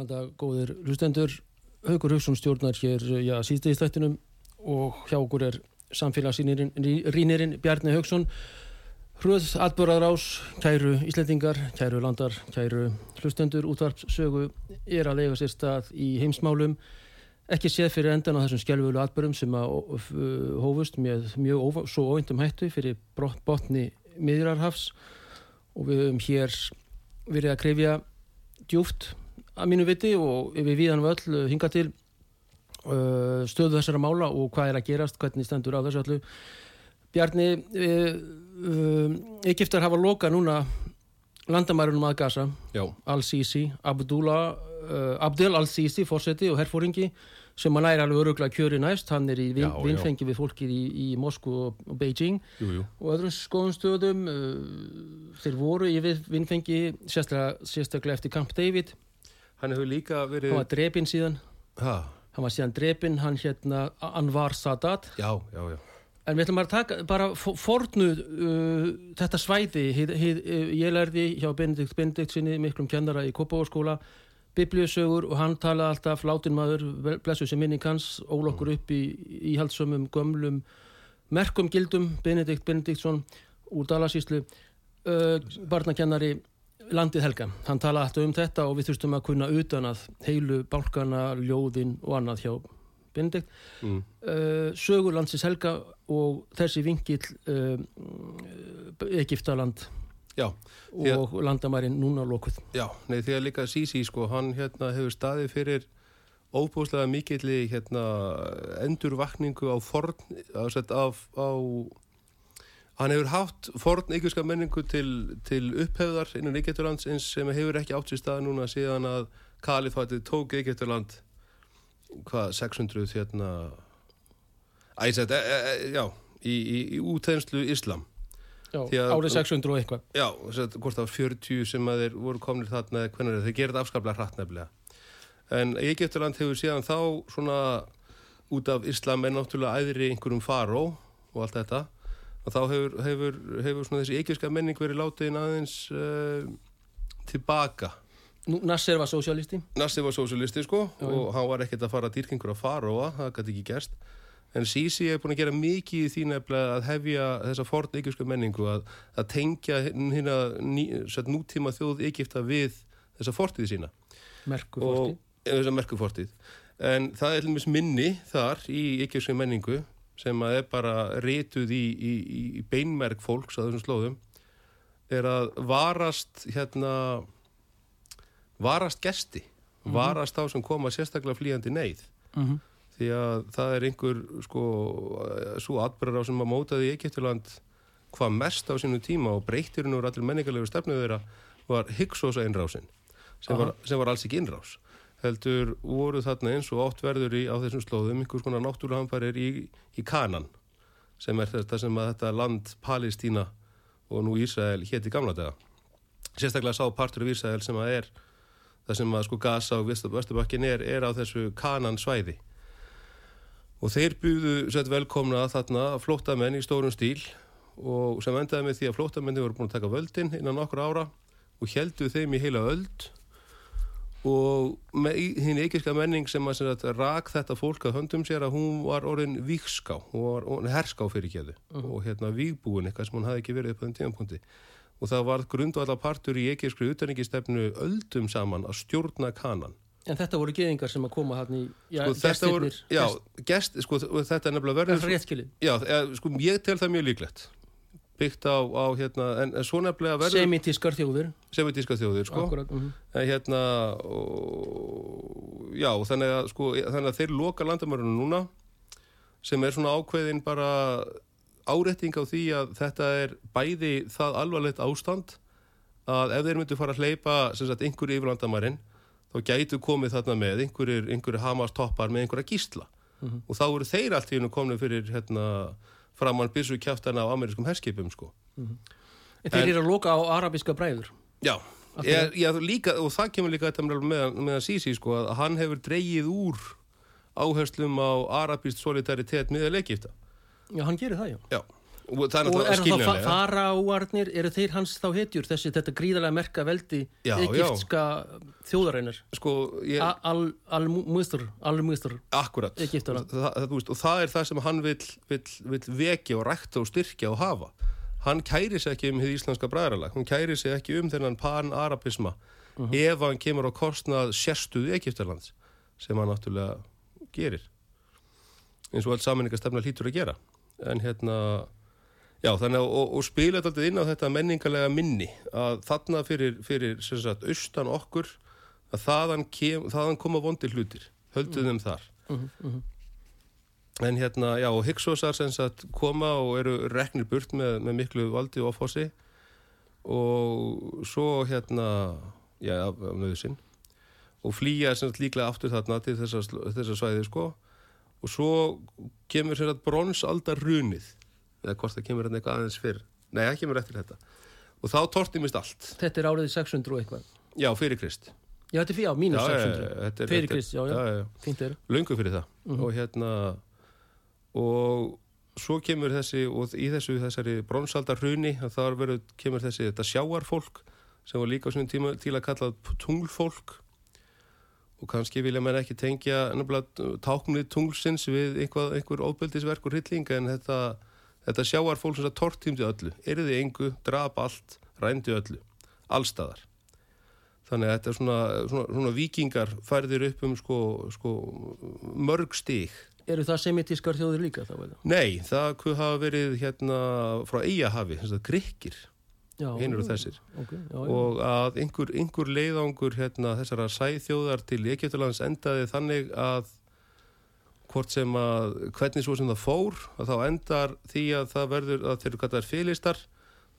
Góðan dag, góðir hlustendur. Haugur Hauksson stjórnar hér, já, síðdegi stættinum og hjá okkur er samfélagsrýnirinn Bjarni Hauksson. Hröð atbörðarás, kæru Íslendingar, kæru landar, kæru hlustendur, útvarpssögu er að lega sér stað í heimsmálum. Ekki séð fyrir endan á þessum skjálfölu atbörðum sem að hófust með mjög svo óindum hættu fyrir botni miðrarhafs og við höfum hér verið að krefja djúft að mínu viti og við viðan völl uh, hinga til uh, stöðu þessara mála og hvað er að gerast, hvernig stendur á þessu öllu. Bjarni uh, uh, Egiptar hafa loka núna landamærunum að Gaza. Al-Sisi, Abdullah uh, Abdel Al-Sisi, fórseti og herfóringi sem að næra alveg öruglega kjöri næst. Hann er í vin, já, vinfengi já. við fólkið í, í Moskú og, og Beijing. Jú, jú. og öðrum skoðum stöðum uh, þeir voru í vinfengi sérstaklega, sérstaklega eftir Camp David Hann hefur líka verið... Hann var drepinn síðan. Hæ? Hann var síðan drepinn, hann hérna Anwar Sadat. Já, já, já. En við ætlum bara að taka, bara fornu uh, þetta svæði. Hið, hið, uh, ég lærði hjá Benedikt Benedikt sinni, miklum kennara í Kópavóskóla, biblíusögur og hann talaði alltaf látinmaður, blessu sem minning hans, ólokkur upp í íhaldsumum, gömlum, merkum gildum, Benedikt Benediktsson úr Dalasíslu, uh, barnakennari landið helga, hann tala alltaf um þetta og við þurftum að kunna utan að heilu bálkana, ljóðin og annað hjá Benedikt. Mm. uh, sögur landsins helga og þessi vingil uh, Egiptaland Já, og landamærin núna lókuð Já, nei því að líka Sisi sko, hann hérna hefur staðið fyrir óbúslega mikilli hérna endurvakningu á forn á, á Hann hefur haft forn ykkurska menningu til, til upphefðar innan Egypturlands eins sem hefur ekki átt sér stað núna síðan að kalifatið tók Egypturland hvað 600 hérna æsett, e, e, e, já í, í, í útæðnslu Íslam. Já, að, árið 600 og eitthvað. Já, hvort það var 40 sem að þeir voru komnir þarna eða hvernig þeir gerði afskaplega hratt nefnilega. En Egypturland hefur síðan þá svona út af Íslam er náttúrulega æðri einhverjum faró og allt þetta og þá hefur, hefur, hefur þessi ekkerska menning verið látið aðeins uh, tilbaka. Nasser var sósialisti Nasser var sósialisti sko já, og hann var ekkert að fara dýrkingur að fara og það gæti ekki gerst. En Sisi hefur búin að gera mikið í því nefnilega að hefja þessa forn ekkerska menningu að, að tengja hérna ný, nútíma þjóð Egipta við þessa fortíði sína. Merku fortíð. Þessa merku fortíð. En það er minni þar í ekkerska menningu sem að er bara rituð í, í, í beinmerk fólks á þessum slóðum er að varast hérna varast gesti mm -hmm. varast þá sem koma sérstaklega flýjandi neyð mm -hmm. því að það er einhver sko svo atbyrgar á sem að mótaði í Egiptuland hvað mest á sínu tíma og breytirinn úr allir menningarlegu stefnuð þeirra var Higgsós einrásin sem sem var alls ekki innrás heldur voru þarna eins og átt verður í á þessum slóðum einhvers konar náttúruhamfarir í, í Kanan sem er þetta sem að þetta land Palestína og nú Ísrael hétti gamla daga. Sérstaklega sá partur af Ísrael sem að er það sem að sko Gaza og Vestabakkin er, er á þessu Kanan svæði. Og þeir buðu sett velkomna þarna flóttamenn í stórun stíl og sem endaði með því að flóttamenni voru búin að taka völdin innan okkur ára og heldu þeim í heila öld og hinn eikirska menning sem að, að rak þetta fólk að höndum sér að hún var orðin víkská hún var orðin herská fyrir kjöðu uh -huh. og hérna vígbúin eitthvað sem hún hafði ekki verið upp á þenn tímanpunkti og það var grundvallar partur í eikirskri utanrikistefnu öldum saman að stjórna kanan. En þetta voru geðingar sem að koma hann í já, sko, gestirnir. Já, gest, sko, þetta er nefnilega verður Já, sko, ég tel það mjög líklegt byggt á, á hérna, en, en svo nefnilega verður Semitískar þjóður Semitískar þjóður, sko Akkurat, uh mhm. -huh. en hérna og, já, þannig að, sko, þannig að þeir loka landamörunum núna sem er svona ákveðin bara áretting á því að þetta er bæði það alvarlegt ástand að ef þeir myndu fara að hleypa sagt, einhverju yfir landamærin þá gætu komið þarna með einhverjur, einhverjur Hamas toppar með einhverja gísla mhm. -huh. og þá eru þeir allt í húnu komið fyrir hérna framann byrsu kjáftana á amerískum herskipum sko. Mm -hmm. En þeir eru að loka á arabíska bræður? Já, ég, ég, líka, og það kemur líka þetta með, með Sisi sko, að hann hefur dreyið úr áherslum á arabíst solidaritet miða leikifta. Já, hann gerir það, já. Já, og það er og náttúrulega er það fa skiljanlega faraúarnir eru þeir hans þá hetjur þessi þetta gríðarlega merka veldi egyptska þjóðareinar sko, ég, al-mustur al-mustur akkurat. Veist, og það er það sem hann vill vekja og rækta og styrkja og hafa. Hann kæri sig ekki um hið íslenska bræðralag hann kæri sig ekki um þennan pan-arabisma. Ef hann kemur á kostnað sérstuðu Egyptalands sem hann náttúrulega gerir. Eins og allt saminningarstefna hlýtur að gera. En hérna já þannig að og, og spila þetta inn á þetta menningarlega minni að þarna fyrir, fyrir sem sagt austan okkur að þaðan, kem, þaðan koma vondir hlutir. Höldum þeim þar. En hérna já og Higgsosar sem sagt koma og eru reknir burt með, með miklu valdi og fósi og svo hérna já af, af nöðusinn og flýja sem sagt líklega aftur þarna til þessa, þessa svæði sko. Og svo kemur sem sagt bronsaldar runið eða hvort það kemur hérna eitthvað aðeins fyrr. Nei, það kemur eftir þetta. Og þá tortimist allt. Þetta er árið 600 og eitthvað. Já, fyrir Krist. Já þetta er fyrir, já, mínus Já, já, 600 já, þetta er- fyrir Krist, já, já, fínt er. Löngu fyrir það. Og hérna og svo kemur þessi og í þessu þessari bronsaldar hruni að þar verður, kemur þessi þetta sjáarfólk sem var líka á svona tíma til að kalla tunglfólk. Og kannski vilja menn ekki tengja nefnilega táknið tunglsins við einhvað, einhver óbyldisverk og hrylling en þetta, þetta sjáarfólk sem það tortímdi öllu, erði engu, drap allt, rændi öllu, allstaðar þannig að þetta er svona, svona, svona vikingar færðir upp um sko, sko mörg stík eru það semitískar þjóðir líka þá eða? Nei, það hafa verið hérna frá grikkir já, hinur og þessir ok, já, já. og að einhver, einhver leiðangur hérna, þessara sæþjóðar til Egyptalands endaði þannig að hvort sem að hvernig svo sem það fór að þá endar því að það verður að þeir eru kallar félistar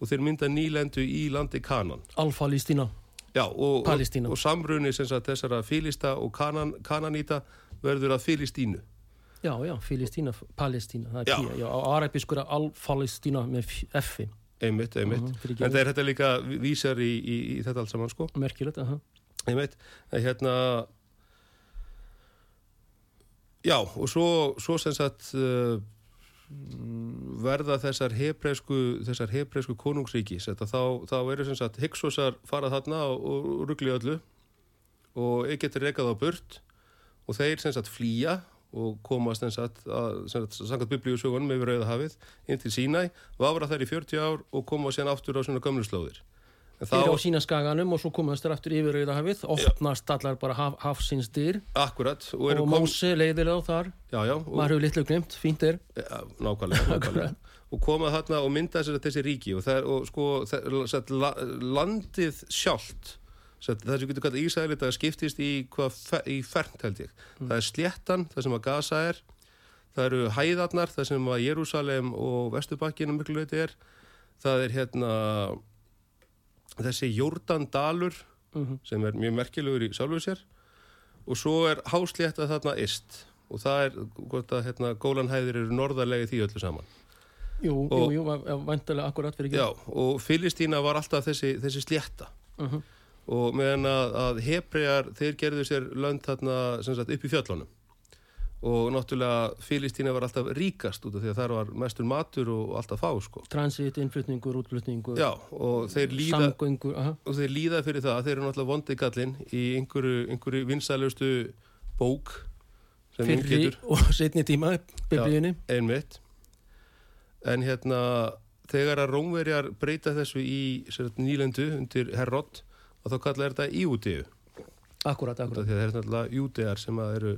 og þeir mynda nýlendu í landi Kanan. Alfa-Lístína Já, og, og, og samruni sem sagt þessara félista og kanan, kananýta verður að félistínu já, já, Filistína, Palestína Já. já, á arabískur er Al-Falestína með F-i, einmitt, einmitt. Mhm, fyrir en það er þetta líka vísar í, í, í þetta allt saman sko. Merkilegt aha. einmitt, en hérna já, og svo, svo sem sagt uh, verða þessar hebreisku þessar hebreisku konungsríki þetta, þá, þá eru sem sagt Hyggsosar farað þarna og, og ruggli öllu. Og Egyptir rekað á burt. Og þeir sem sagt flýja og komast sem sagt, að, sangat biblíusögunum yfir Rauðahafið inn til Sínæ, vafra þær í 40 ár og koma síðan aftur á svona gömlu eru á sína skaganum og svo komast þér aftur yfir Rauðahafið, opnast allar bara haf, hafsins dyr. Akkurat og, og kom- Mósi leiðir þá þar. Já, já, og, maður hefur litlu glemt, fínt er. Ja, nákvæmlega, nákvæmlega. og koma þarna og mynda sér þessi ríki og, er, og sko það, satt, la, landið sjálft það sem getur kallað Ísæli það skiptist í, hvað, fe- í fernt held ég. Það er sléttan, það sem að Gaza er það eru hæðarnar, það sem að Jérúsalem og Vesturbakkinum miklu leiti er það er hérna þessi Jordandalur Mhm. sem er mjög merkilegur í sjálfu sér og svo er háslétta þarna ist og það er hvort að hérna, gólanhæðir eru norðarlega því öllu saman. Jú, Og- jú, jú, vantilega akkurat fyrir Já, og Filistína var alltaf þessi, þessi slétta. Mhm. og meðan að, að Hebrear þeir gerðu sér lönd þarna sagt upp í fjöllunum og náttúrulega Filistína var alltaf ríkast út af því að þar var mestur matur og alltaf fá sko. Transit, innflutningur, útflutningur Já, og þeir líða samgöngur og þeir líða fyrir það, þeir eru náttúrulega vondi kallinn í einhverju, einhverju vinsælustu bók fyrri og setni tíma biblíunni. einmitt. En hérna þegar að Rómverjar breyta þessu í nýlendu undir Herrod og þá kalla er þetta því akkurat, að það er náttúrulega Júdear sem að eru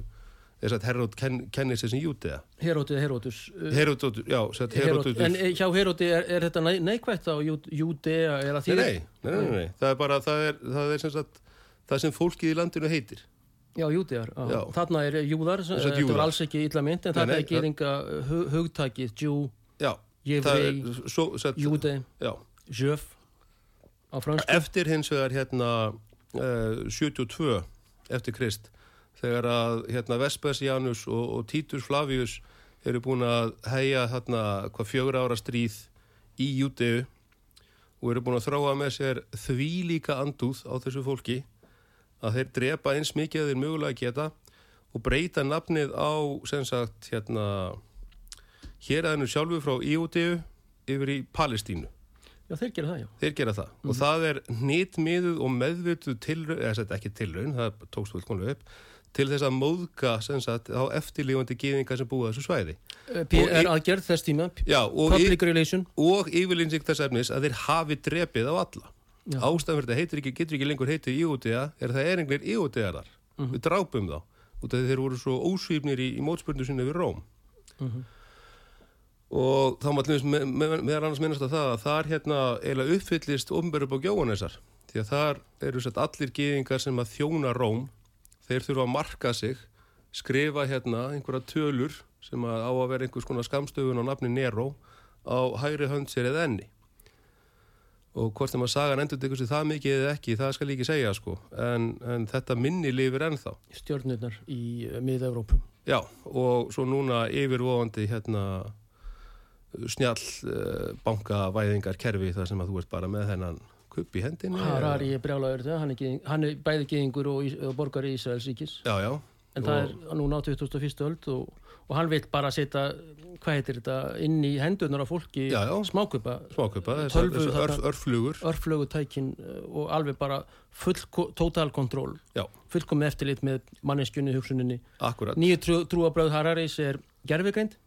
þess að Herrod ken, kennir sér sem Júdea Heróti, Herótus Herodótur, já, sett Herót, Herodótur en eh, hjá Heróti er, er þetta nei, neikvægt á Jú- Júdea að nei, því nei, nei, nei, nei, það er bara það er, það er sem sagt það sem fólkið í landinu heitir Já, já. þarna er júðar, Þessar þetta júðar. var alls ekki illa mynd, en þetta er geringa hug, hugtakið, Jú, Júde, já, Jöf á fransku. eftir hins vegar hérna uh, 72 eftir Krist þegar að hérna Vespasianus og, og Titus Flavius eru búin að heia hérna hvað fjögur ára stríð í Júdeu og eru búin að þróa með sér þvílíka andúð á þessu fólki að þeir drepa eins mikið að þeir mögulega geta og breyta nafnið á sem sagt hérna hér aðeinu sjálfu frá Júdeu yfir í Palestínu. Já, þeir gera það, já. Þeir gera það. Og það er nýtmiðuð og meðvituð tilraun, eða þetta ekki tilraun, það tókst fullkonlega upp, til þess að móðga sem sagt á eftirlífandi gýðingar sem búa þessu svæði. Eh, PR aðgerð þess tíma, Já, og, public relation. og yfirlýsing þess efnis að þeir hafi drepið á alla. Ástæðan fyrir þetta heitir ekki, getur ekki lengur heitið íútiða, er að það er einhver íútiðarar. Við drápum þá. Því þeir voru svo ósvífnir í, í mótspörnu sinni við Róm. Og þá maður með, með, meðal annars minnast að það að þar hérna eiginlega uppfyllist ofnbæru upp á gjóanesar. Því að þar eru sett allir gýðingar sem að þjóna Róm. Þeir þurfa að marka sig, skrifa hérna einhverja tölur sem að á að vera einhvers konar skamstöfun á nafni Nero á hægri hönd sér eða enni. Og hvort þeim að sagan endur tekur sér það mikið eða ekki, það skal ég ekki segja sko. En, en þetta minni lifir ennþá. Stjörnurnar í mið-Európu. Já, og svo núna yfirvofandi hérna snjall uh, bankavæðingar kerfi þar sem að þú ert bara með hennan kupp í hendinni. Harari er brjálagur það, hann er, gyðing, hann er bæði geðingur og, og borgar í Ísraels ríkis. Já, já. En það er núna á 2001. öld og, og hann vil bara setja, hvað heitir þetta, inn í hendurnar á fólki Já, smákupa, Smákupa, Tölvu örf, örflugur. örflögutækin uh, og alveg bara full total control, Já, fullkomið eftirlit með manneskjunni, hugsuninni. Nýju trú, trúabröð Hararis er gerfigreind.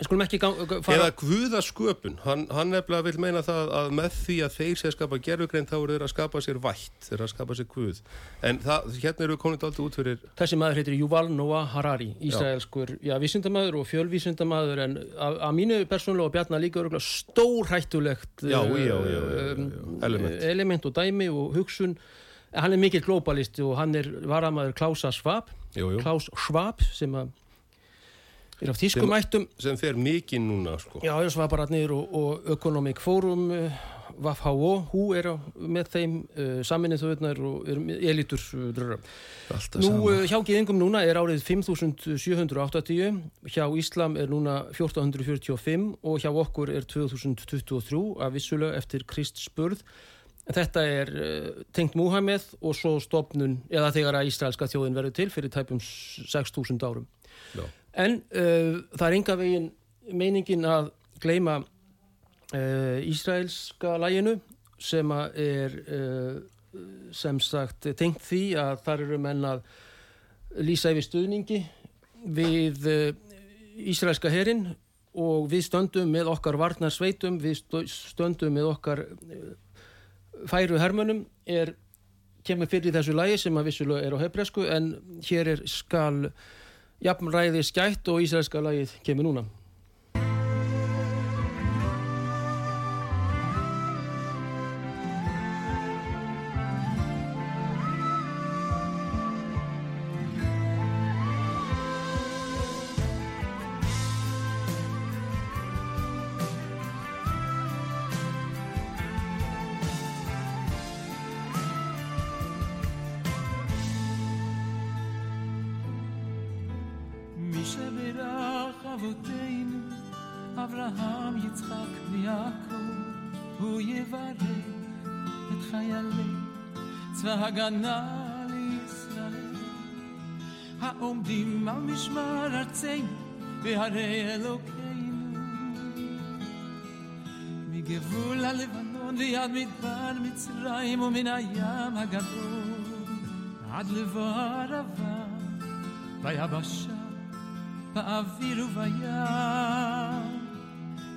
Eða guðasköpun, hann, hann nefnilega vil meina það að með því að þeir sé að skapa gerfugrein þá eru þeir að skapa sér vætt, þeir eru að skapa sér guð. En það, hérna eru við komin alltaf út fyrir, Þessi maður heitir Yuval Noah Harari, ísraelskur, já, vísindamaður og fjölvísindamaður en að, að mínu persónulega og Bjarnar líka örgulega stórhættulegt Já, uh, já, já, já, já, já. Element. element og dæmi og hugsun. Hann er mikill globalisti og hann er varamaður Klausa Schwab, Klaus Schwab sem að er af þýskum ættum, sem fer mikið núna, sko. já, ég Svabararnir og, og Economic Forum, uh, WFHO, hú er á, með þeim uh, saminnið þauðnar og er elitur uh, Nú, uh, hjá Gýðingum núna er árið 5780, hjá Íslam er núna 1445 og hjá okkur er 2023 af vissulega eftir Krist spurð. Þetta er uh, tengt Múhameð og svo stopnun, eða þegar að Ísraelska þjóðin verður til fyrir tæpum 6000 árum. Já. En uh, það er enga veginn meiningin að gleyma uh, Ísraelska læginu sem er uh, sem sagt tengt því að þar eru menn að lýsa yfir stuðningi við Ísraelska herin og við stöndum með okkar varnar sveitum, við stö- stöndum með okkar færu hermönum er kemur fyrir þessu lægi sem að vissulega er á hebresku en hér er skal jafnræði skætt og ísraelska lagið kemur núna. אבותינו, אברהם, יצחק ויעקב, הוא יברך את חיילי צבא הגנה לישראל, העומדים על משמר ארצנו בהרי אלוקינו. מגבול הלבנון ויד מדבר מצרים ומן הים הגדול עד לבוא הערבה ביבשה, באוויר ובים,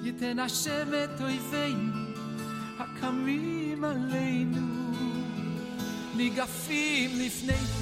ייתן השם את אויבינו הקמים עלינו, ניגפים לפניהם.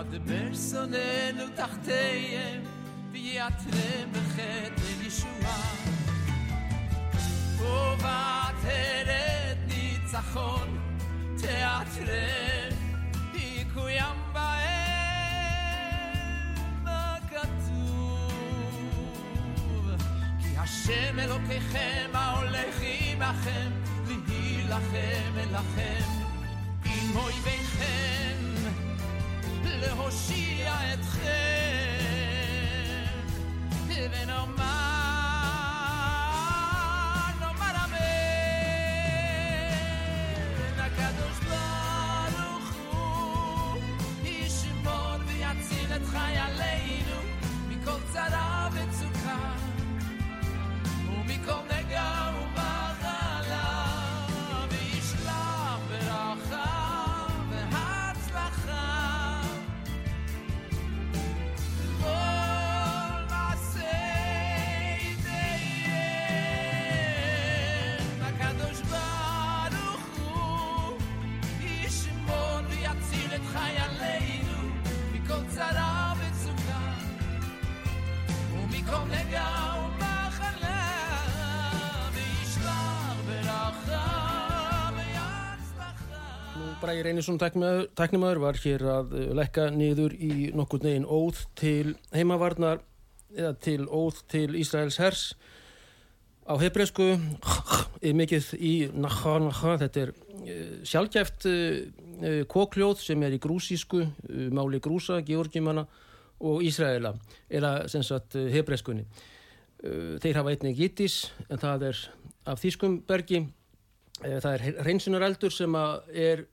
ידבר שונאינו תחתיהם ויעטרם בחטא ישועה. ובעטרת ניצחון תעטרם יקוים בהם הכתוב. כי השם אלוקיכם ההולך עמכם להילחם אליכם. עם אויביכם להושיע אתכם ונאמר Bræði Reynisson tæknimaður var hér að uh, lekka niður í nokkur negin óð til heimavarnar eða til óð til Ísraels hers. Á hebreysku mikið í naha naha þetta er uh, sjálfgæft uh, kókljóð sem er í grúsísku máli grúsa, georgimanna og Ísraela eða sem sagt hebreyskunni þeir hafa einnig gittis en það er af þýskum bergi. Eh, Það er reynsunareldur sem er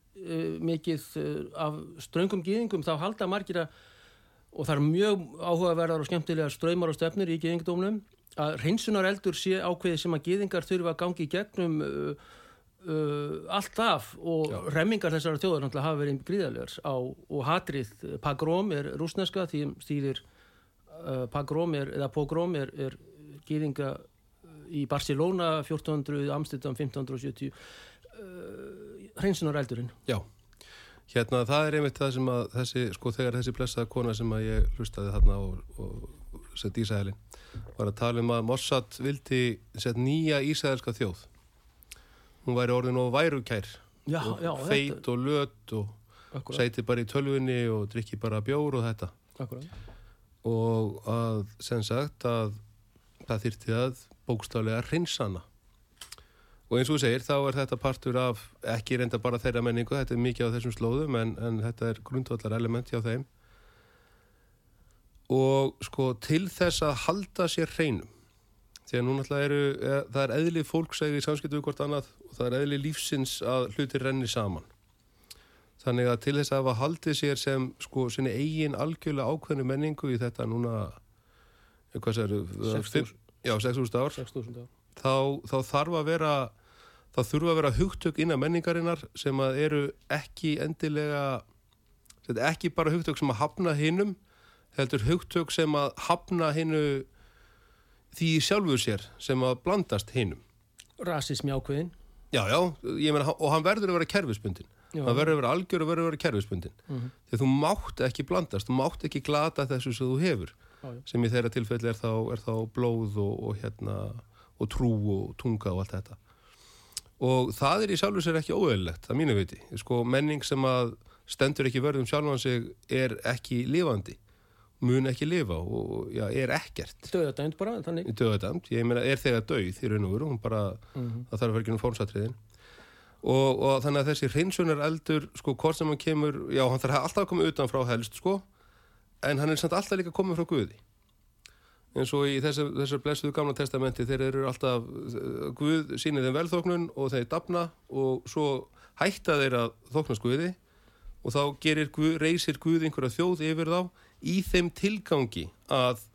mikið uh, af ströngum gýðingum, þá halda margir að, og það er mjög áhugaverðar og skemmtilega ströymar og stefnir í gýðingdómnum, að reynsunareldur sé ákveði sem að gýðingar þurfa að gangi í gegnum uh, uh, allt af og Já. remmingar þessara náttúrulega hafa verið gríðarlegar á, og hatrið pagrom er rúsneska því stýðir uh, pagrom er, eða pogrom er, er gýðinga í Barcelona 1400, Amsterdam 1570 uh, hreinsunar eldurinn. Já, hérna það er einmitt það sem að þessi, sko þegar þessi blessaða kona sem að ég hlustaði þarna og, og sett Ísæðilin var að tala um að Mossad vildi sett nýja Ísæðilska þjóð. Hún væri orðin og værukær já, og já, feit og löt og sæti bara í tölvunni og drikki bara bjór og þetta. Akkurat. og að sem sagt að það þyrfti að bókstaflega hreinsana og eins og þú segir þá er þetta partur af ekki reynda bara þeirra menningu, þetta er mikið á þessum slóðum en, en þetta er grundvallar element hjá þeim og sko til þess að halda sér hreinum því að nú náttúrulega eru er, það er eðli fólksæði í samskiptu við hvort annað og það er eðli lífsins að hlutir renni saman þannig að til þess að hafa haldið sér sem sko sinni eigin algjörlega ákveðnu menningu í þetta núna hvað segir 6.000. Já, 6.000 ár 6000 á. Þá, þá þarf að vera þá þurfa að vera hugtök innan menningarinnar sem að eru ekki endilega ekki bara hugtök sem að hafna hinnum heldur hugtök sem að hafna hinnu því sjálfu sér sem að blandast hinnum rasismi ákveðin já, já, ég meina, og hann verður að vera kerfisbundin Já. hann verður að vera algjör og verður að vera kerfisbundin Mhm. þegar þú mátt ekki blandast, þú mátt ekki glata þessu sem þú hefur Já, já. sem í þeirra tilfelli er þá, er þá blóð og, og, hérna, og trú og tunga og allt þetta. Og það er í sjálfu sér ekki óeðlilegt að mínu viti, sko menning sem að stendur ekki vörðum sjálfan sig er ekki lifandi mun ekki lifa og já, er ekkert. Döðadæmt bara, þannig. Döðadæmt, ég meina er þegar döið í raun og veru, hún bara Mhm. það þarf ekki um fórnsatriðin og, og þannig að þessi hreinsunar eldur sko hvort sem hann kemur, já hann þarf alltaf að koma utan frá helst sko en hann er samt alltaf líka komið frá Guði eins og í þessar, þessar blessuðu gamla testamenti þeir eru alltaf Guð sýnir þeim velþóknun og þeir dafna og svo hætta þeir að þóknast Guði og þá gerir Guð, reysir Guð einhverja þjóð yfir þá í þeim tilgangi að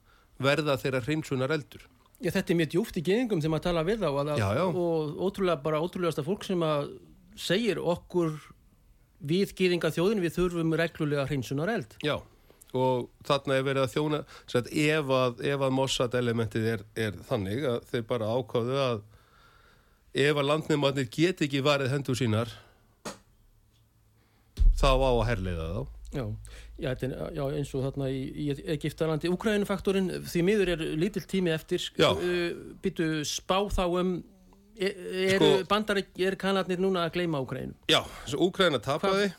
verða þeirra hreinsunar eldur Já, þetta er mjög djúft í geðingum þegar maður tala við þá að, Já, já. og ótrúlega bara ótrúlegasta fólk sem að segir okkur við geðinga þjóðin við þurfum reglulega hreinsunar eld Já, og þarna er verið að þjóna sagt, ef að, ef að Mossad elementið er, er þannig að þeir bara ákváðu að ef að landnefnarnir get ekki varið hendur sínar þá á að herleiða þá. Já, já, já eins og þarna í, í Egiptalandi Úkrænufaktorinn, því miður er lítill tími eftir. Uh, byttu spá þá um er, eru Sko- bandar, er kanarnir núna að gleyma Úkrænu Já, þessu Úkraina tapaði,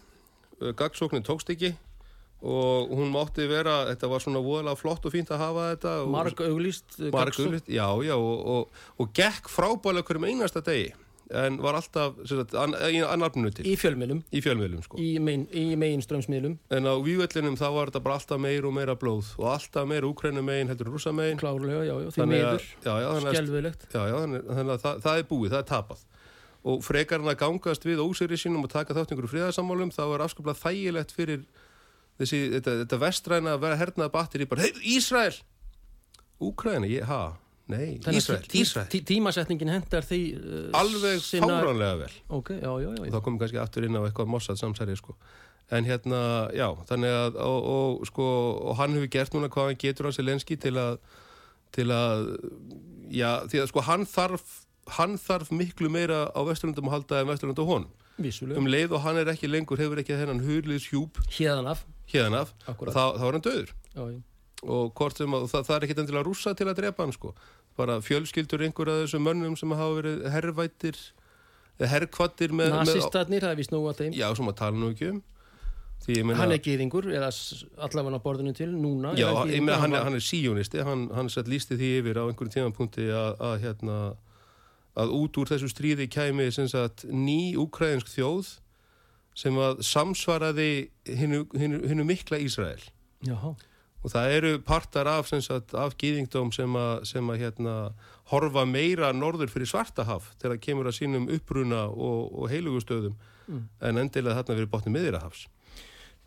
gagsóknin tókst ekki og hún mátti vera, þetta var svona voðalega flott og fínt að hafa þetta. auglýst uh, Marg gagnsókn. auglýst, já, já, og, og, og gekk frábælega hverjum einasta degi, en var alltaf, sem sagt, an, í annarfninu til, í fjölmiðlum, í fjölmiðlum, sko. í, mein, í megin strömsmiðlum En á vývellinum þá var þetta bara alltaf meir og meira blóð og alltaf meira Úkraina megin heldur en rússa megin. klárlega, já, já, því miður já, já, skelvilegt Já, já, þannig, að það, það er búið, það er tapað. Og frekar en að gangast við óseri sínum og taka þátt einhverju friðarsammálum, þá er afskaplega þægilegt fyrir þessi, þetta, þetta vestræna að vera hernaða batteri bara, hei, Ísrael! Úkraina, ég, ha, nei, að Ísrael, tí- Ísrael. tí- tímasetningin hendar því uh, Alveg fáránlega vel. ok, já, já, já, Og það komum kannski aftur inn á eitthvað mossað samsæri, sko. En hérna, já, þannig að, og, og sko, og hann hefur gert núna hvað hann getur á Selenski til að, til að, já, því að sko hann þarf, hann þarf miklu meira á Vesturlundum að halda en Vesturlund á honum. vissulega, um leið og hann er ekki lengur hefur ekki þennan hurliðs hjúp hérðan af hérðan af, Akkúrat. þá, þá er hann döður já, og hvort sem að, það, það er ekkit endilega rússa til að drepa hann sko, bara fjölskyldur einhver af þessum mönnum sem hafa verið herrvættir herrkvattir með, Nasistarnir, það er vist nú að þeim. Já, sem að tala nú ekki um. Meina, hann er gýðingur, eða allavega á borðinu til núna já, ég meina hann, hann er síjónisti hann, hann sett lísti því yfir á einhverjum tímanpunkti að, að hérna að út úr þessu stríði kæmi sem sagt ný úkræðinsk þjóð sem að samsvaraði hinnu, mikla Ísrael Jaha. og það eru partar af, sagt, af gýðingdóm sem að, sem að hérna, horfa meira norður fyrir svartahaf þegar það kemur að sínum uppruna og, og heilugustöðum Mm. en endilega þarna verið botni miðirahafs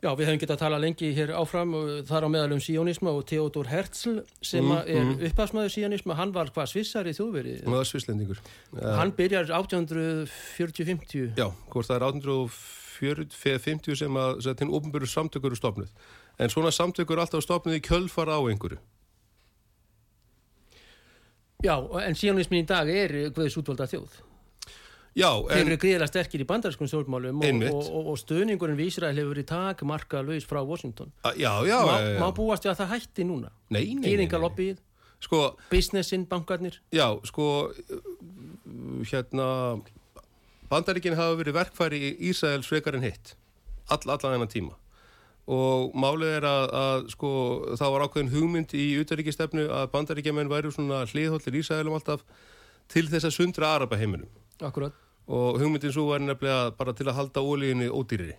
Já, við hefum getað að tala lengi hér áfram þar á meðal um síónisma og Theodor Herzl sem Mm, mm, er upphafsmaður síónisma, hann var hvað svissari þjóðveri og það er svislendingur hann byrjar 1840-50 Já, hvort það er 1850 sem að, að til ofnbjörðu samtökur eru stopnuð. En svona samtökur er alltaf stopnuð í kjölfar á einhverju. Já, en síónismin í dag er Guðs útvalda þjóð Já, Þeir en eru gríðlega sterkir í bandarskum stjórnmálum og, og, og, stöðningurinn við Ísrael hefur verið tak marka laus frá Washington já, já, má, má búast við að það hætti núna. Gýðingalobbyið, Sko, businessin, bankarnir já, sko, hérna, bandaríkinn hafa verið verkfæri í Ísraels frekar en hitt. All, allan þennan tíma. Og málið er að, að sko, það var ákveðin hugmynd í utaríkistefnu að bandaríkjamenn væru svona hliðhóllir Ísraelum alltaf til þess að sundra Araba heiminum. Akkurat og hugmyndin svo var nefnilega bara til að halda ólíðinni ódýriri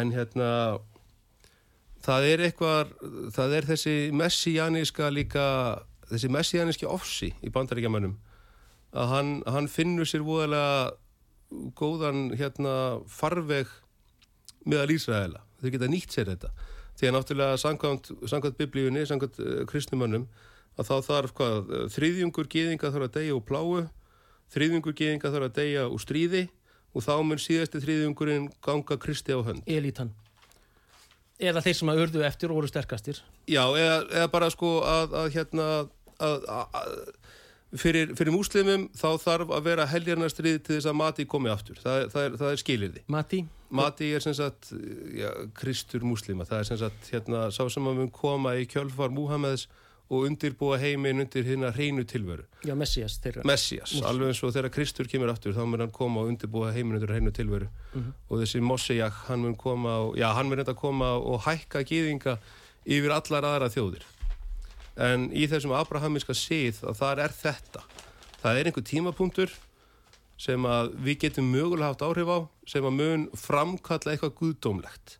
en hérna það er eitthvað það er þessi messianíska líka þessi messianíski ofsi í bandaríkjamönnum að hann, hann finnur sér voðalega góðan hérna farveg meðal Ísraela. Þau geta nýtt sér þetta. Því að náttúrulega samkvæmt biblíunni, samkvæmt uh, kristnumönnum að þá þarf hvað, eh, þriðjungur gýðinga þarf að deyja úr pláu þriðjungur gýðinga þarf að deyja úr stríði og þá mun síðasti þriðjungurinn ganga kristi á hönd. Elítan Eða þeir sem að urðu eftir og voru sterkastir Já, eða, eða bara sko að, að hérna að, að, fyrir, fyrir múslimum þá þarf að vera heljarnastrið til þess að mati komi aftur. Það, það, er, er skilirði. Mati Mati er sem sagt já, kristur múslima. Það er sem sagt hérna sá sem að mun koma í kjölfar Múhameðs og undirbúa heiminn undir hérna hreinu tilveru. Já, Messias þeirra. Messias, Mús- alveg eins og þegar Kristur kemur aftur þá mun hann koma og undirbúa heiminn undir hreinu tilveru. Og þessi Mosseyak hann mun koma og, já, hann mun reynda koma og hækka gýðinga yfir allar aðra þjóðir. En í þessum abrahamiska síð að þar er þetta. Það er einhver tímapunktur sem að við getum mögulega haft áhrif á sem að mun framkalla eitthvað guðdómlegt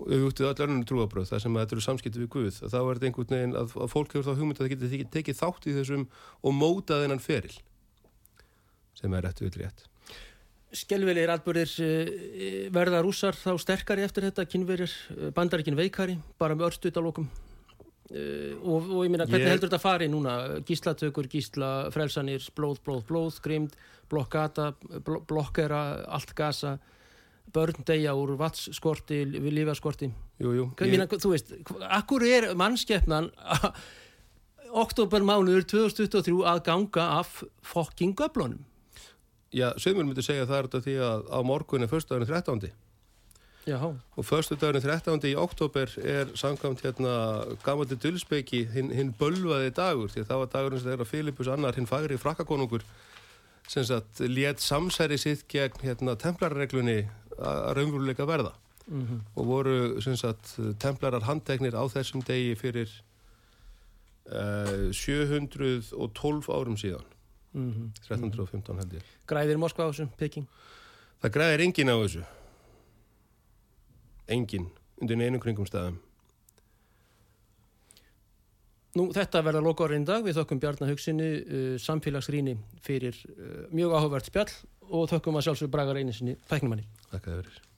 og auðvitað öll önnum trúabröð þar sem þetta eru samskipti við Guð þá er þetta einhvern veginn að, að fólk hefur þá hugmynd að það getur tekið, þátt í þessum og mótað þennan feril sem er rétt við rétt. Skelvilegir atbyrðir uh, verða rússar þá sterkari eftir þetta? Kynverjir, uh, bandarikin veikari? Bara með örstutalokum uh, og, og ég meina hvernig Ég- heldur þetta fari núna? Gíslatökur, gísla, frelsanir blóð, blóð, blóð, grimd blokkata, bl blokkera allt gasa börn deyja úr vatsskorti við lífaskorti ég... þú veist, akkur er mannskeppnan oktober mánuður 2023 að ganga af fokking göflunum já, sögumur myndi segja það er þetta því að á morgun er föstudagurinn 13. Jáhá. og förstu dagurinn 13. í oktober er samkvæmt hérna gamaldi dulspeiki hinn hin bölvaði dagur því að það var dagurinn sem þeirra Filipus annar hinn fagri frakkakonungur sem sagt let samsæri sitt gegn hérna templarreglunni að raunveruleika verða Mm -hmm. og voru sem sagt templarar handteknir á þessum degi fyrir uh, 712 árum síðan Mm -hmm. 1315 held ég Græðir Moskva á þessu, Peking. það græðir engin á þessu engin undir neinu kringum staðum Nú, þetta verða loka áriðin dag. Við þökkum Bjarnar Hugsinni, uh, samfélagsrýni fyrir uh, mjög áhugavert spjall og þökkum að sjálfsögur Braga Reynisinni, tæknumanni. Þakka þér fyrir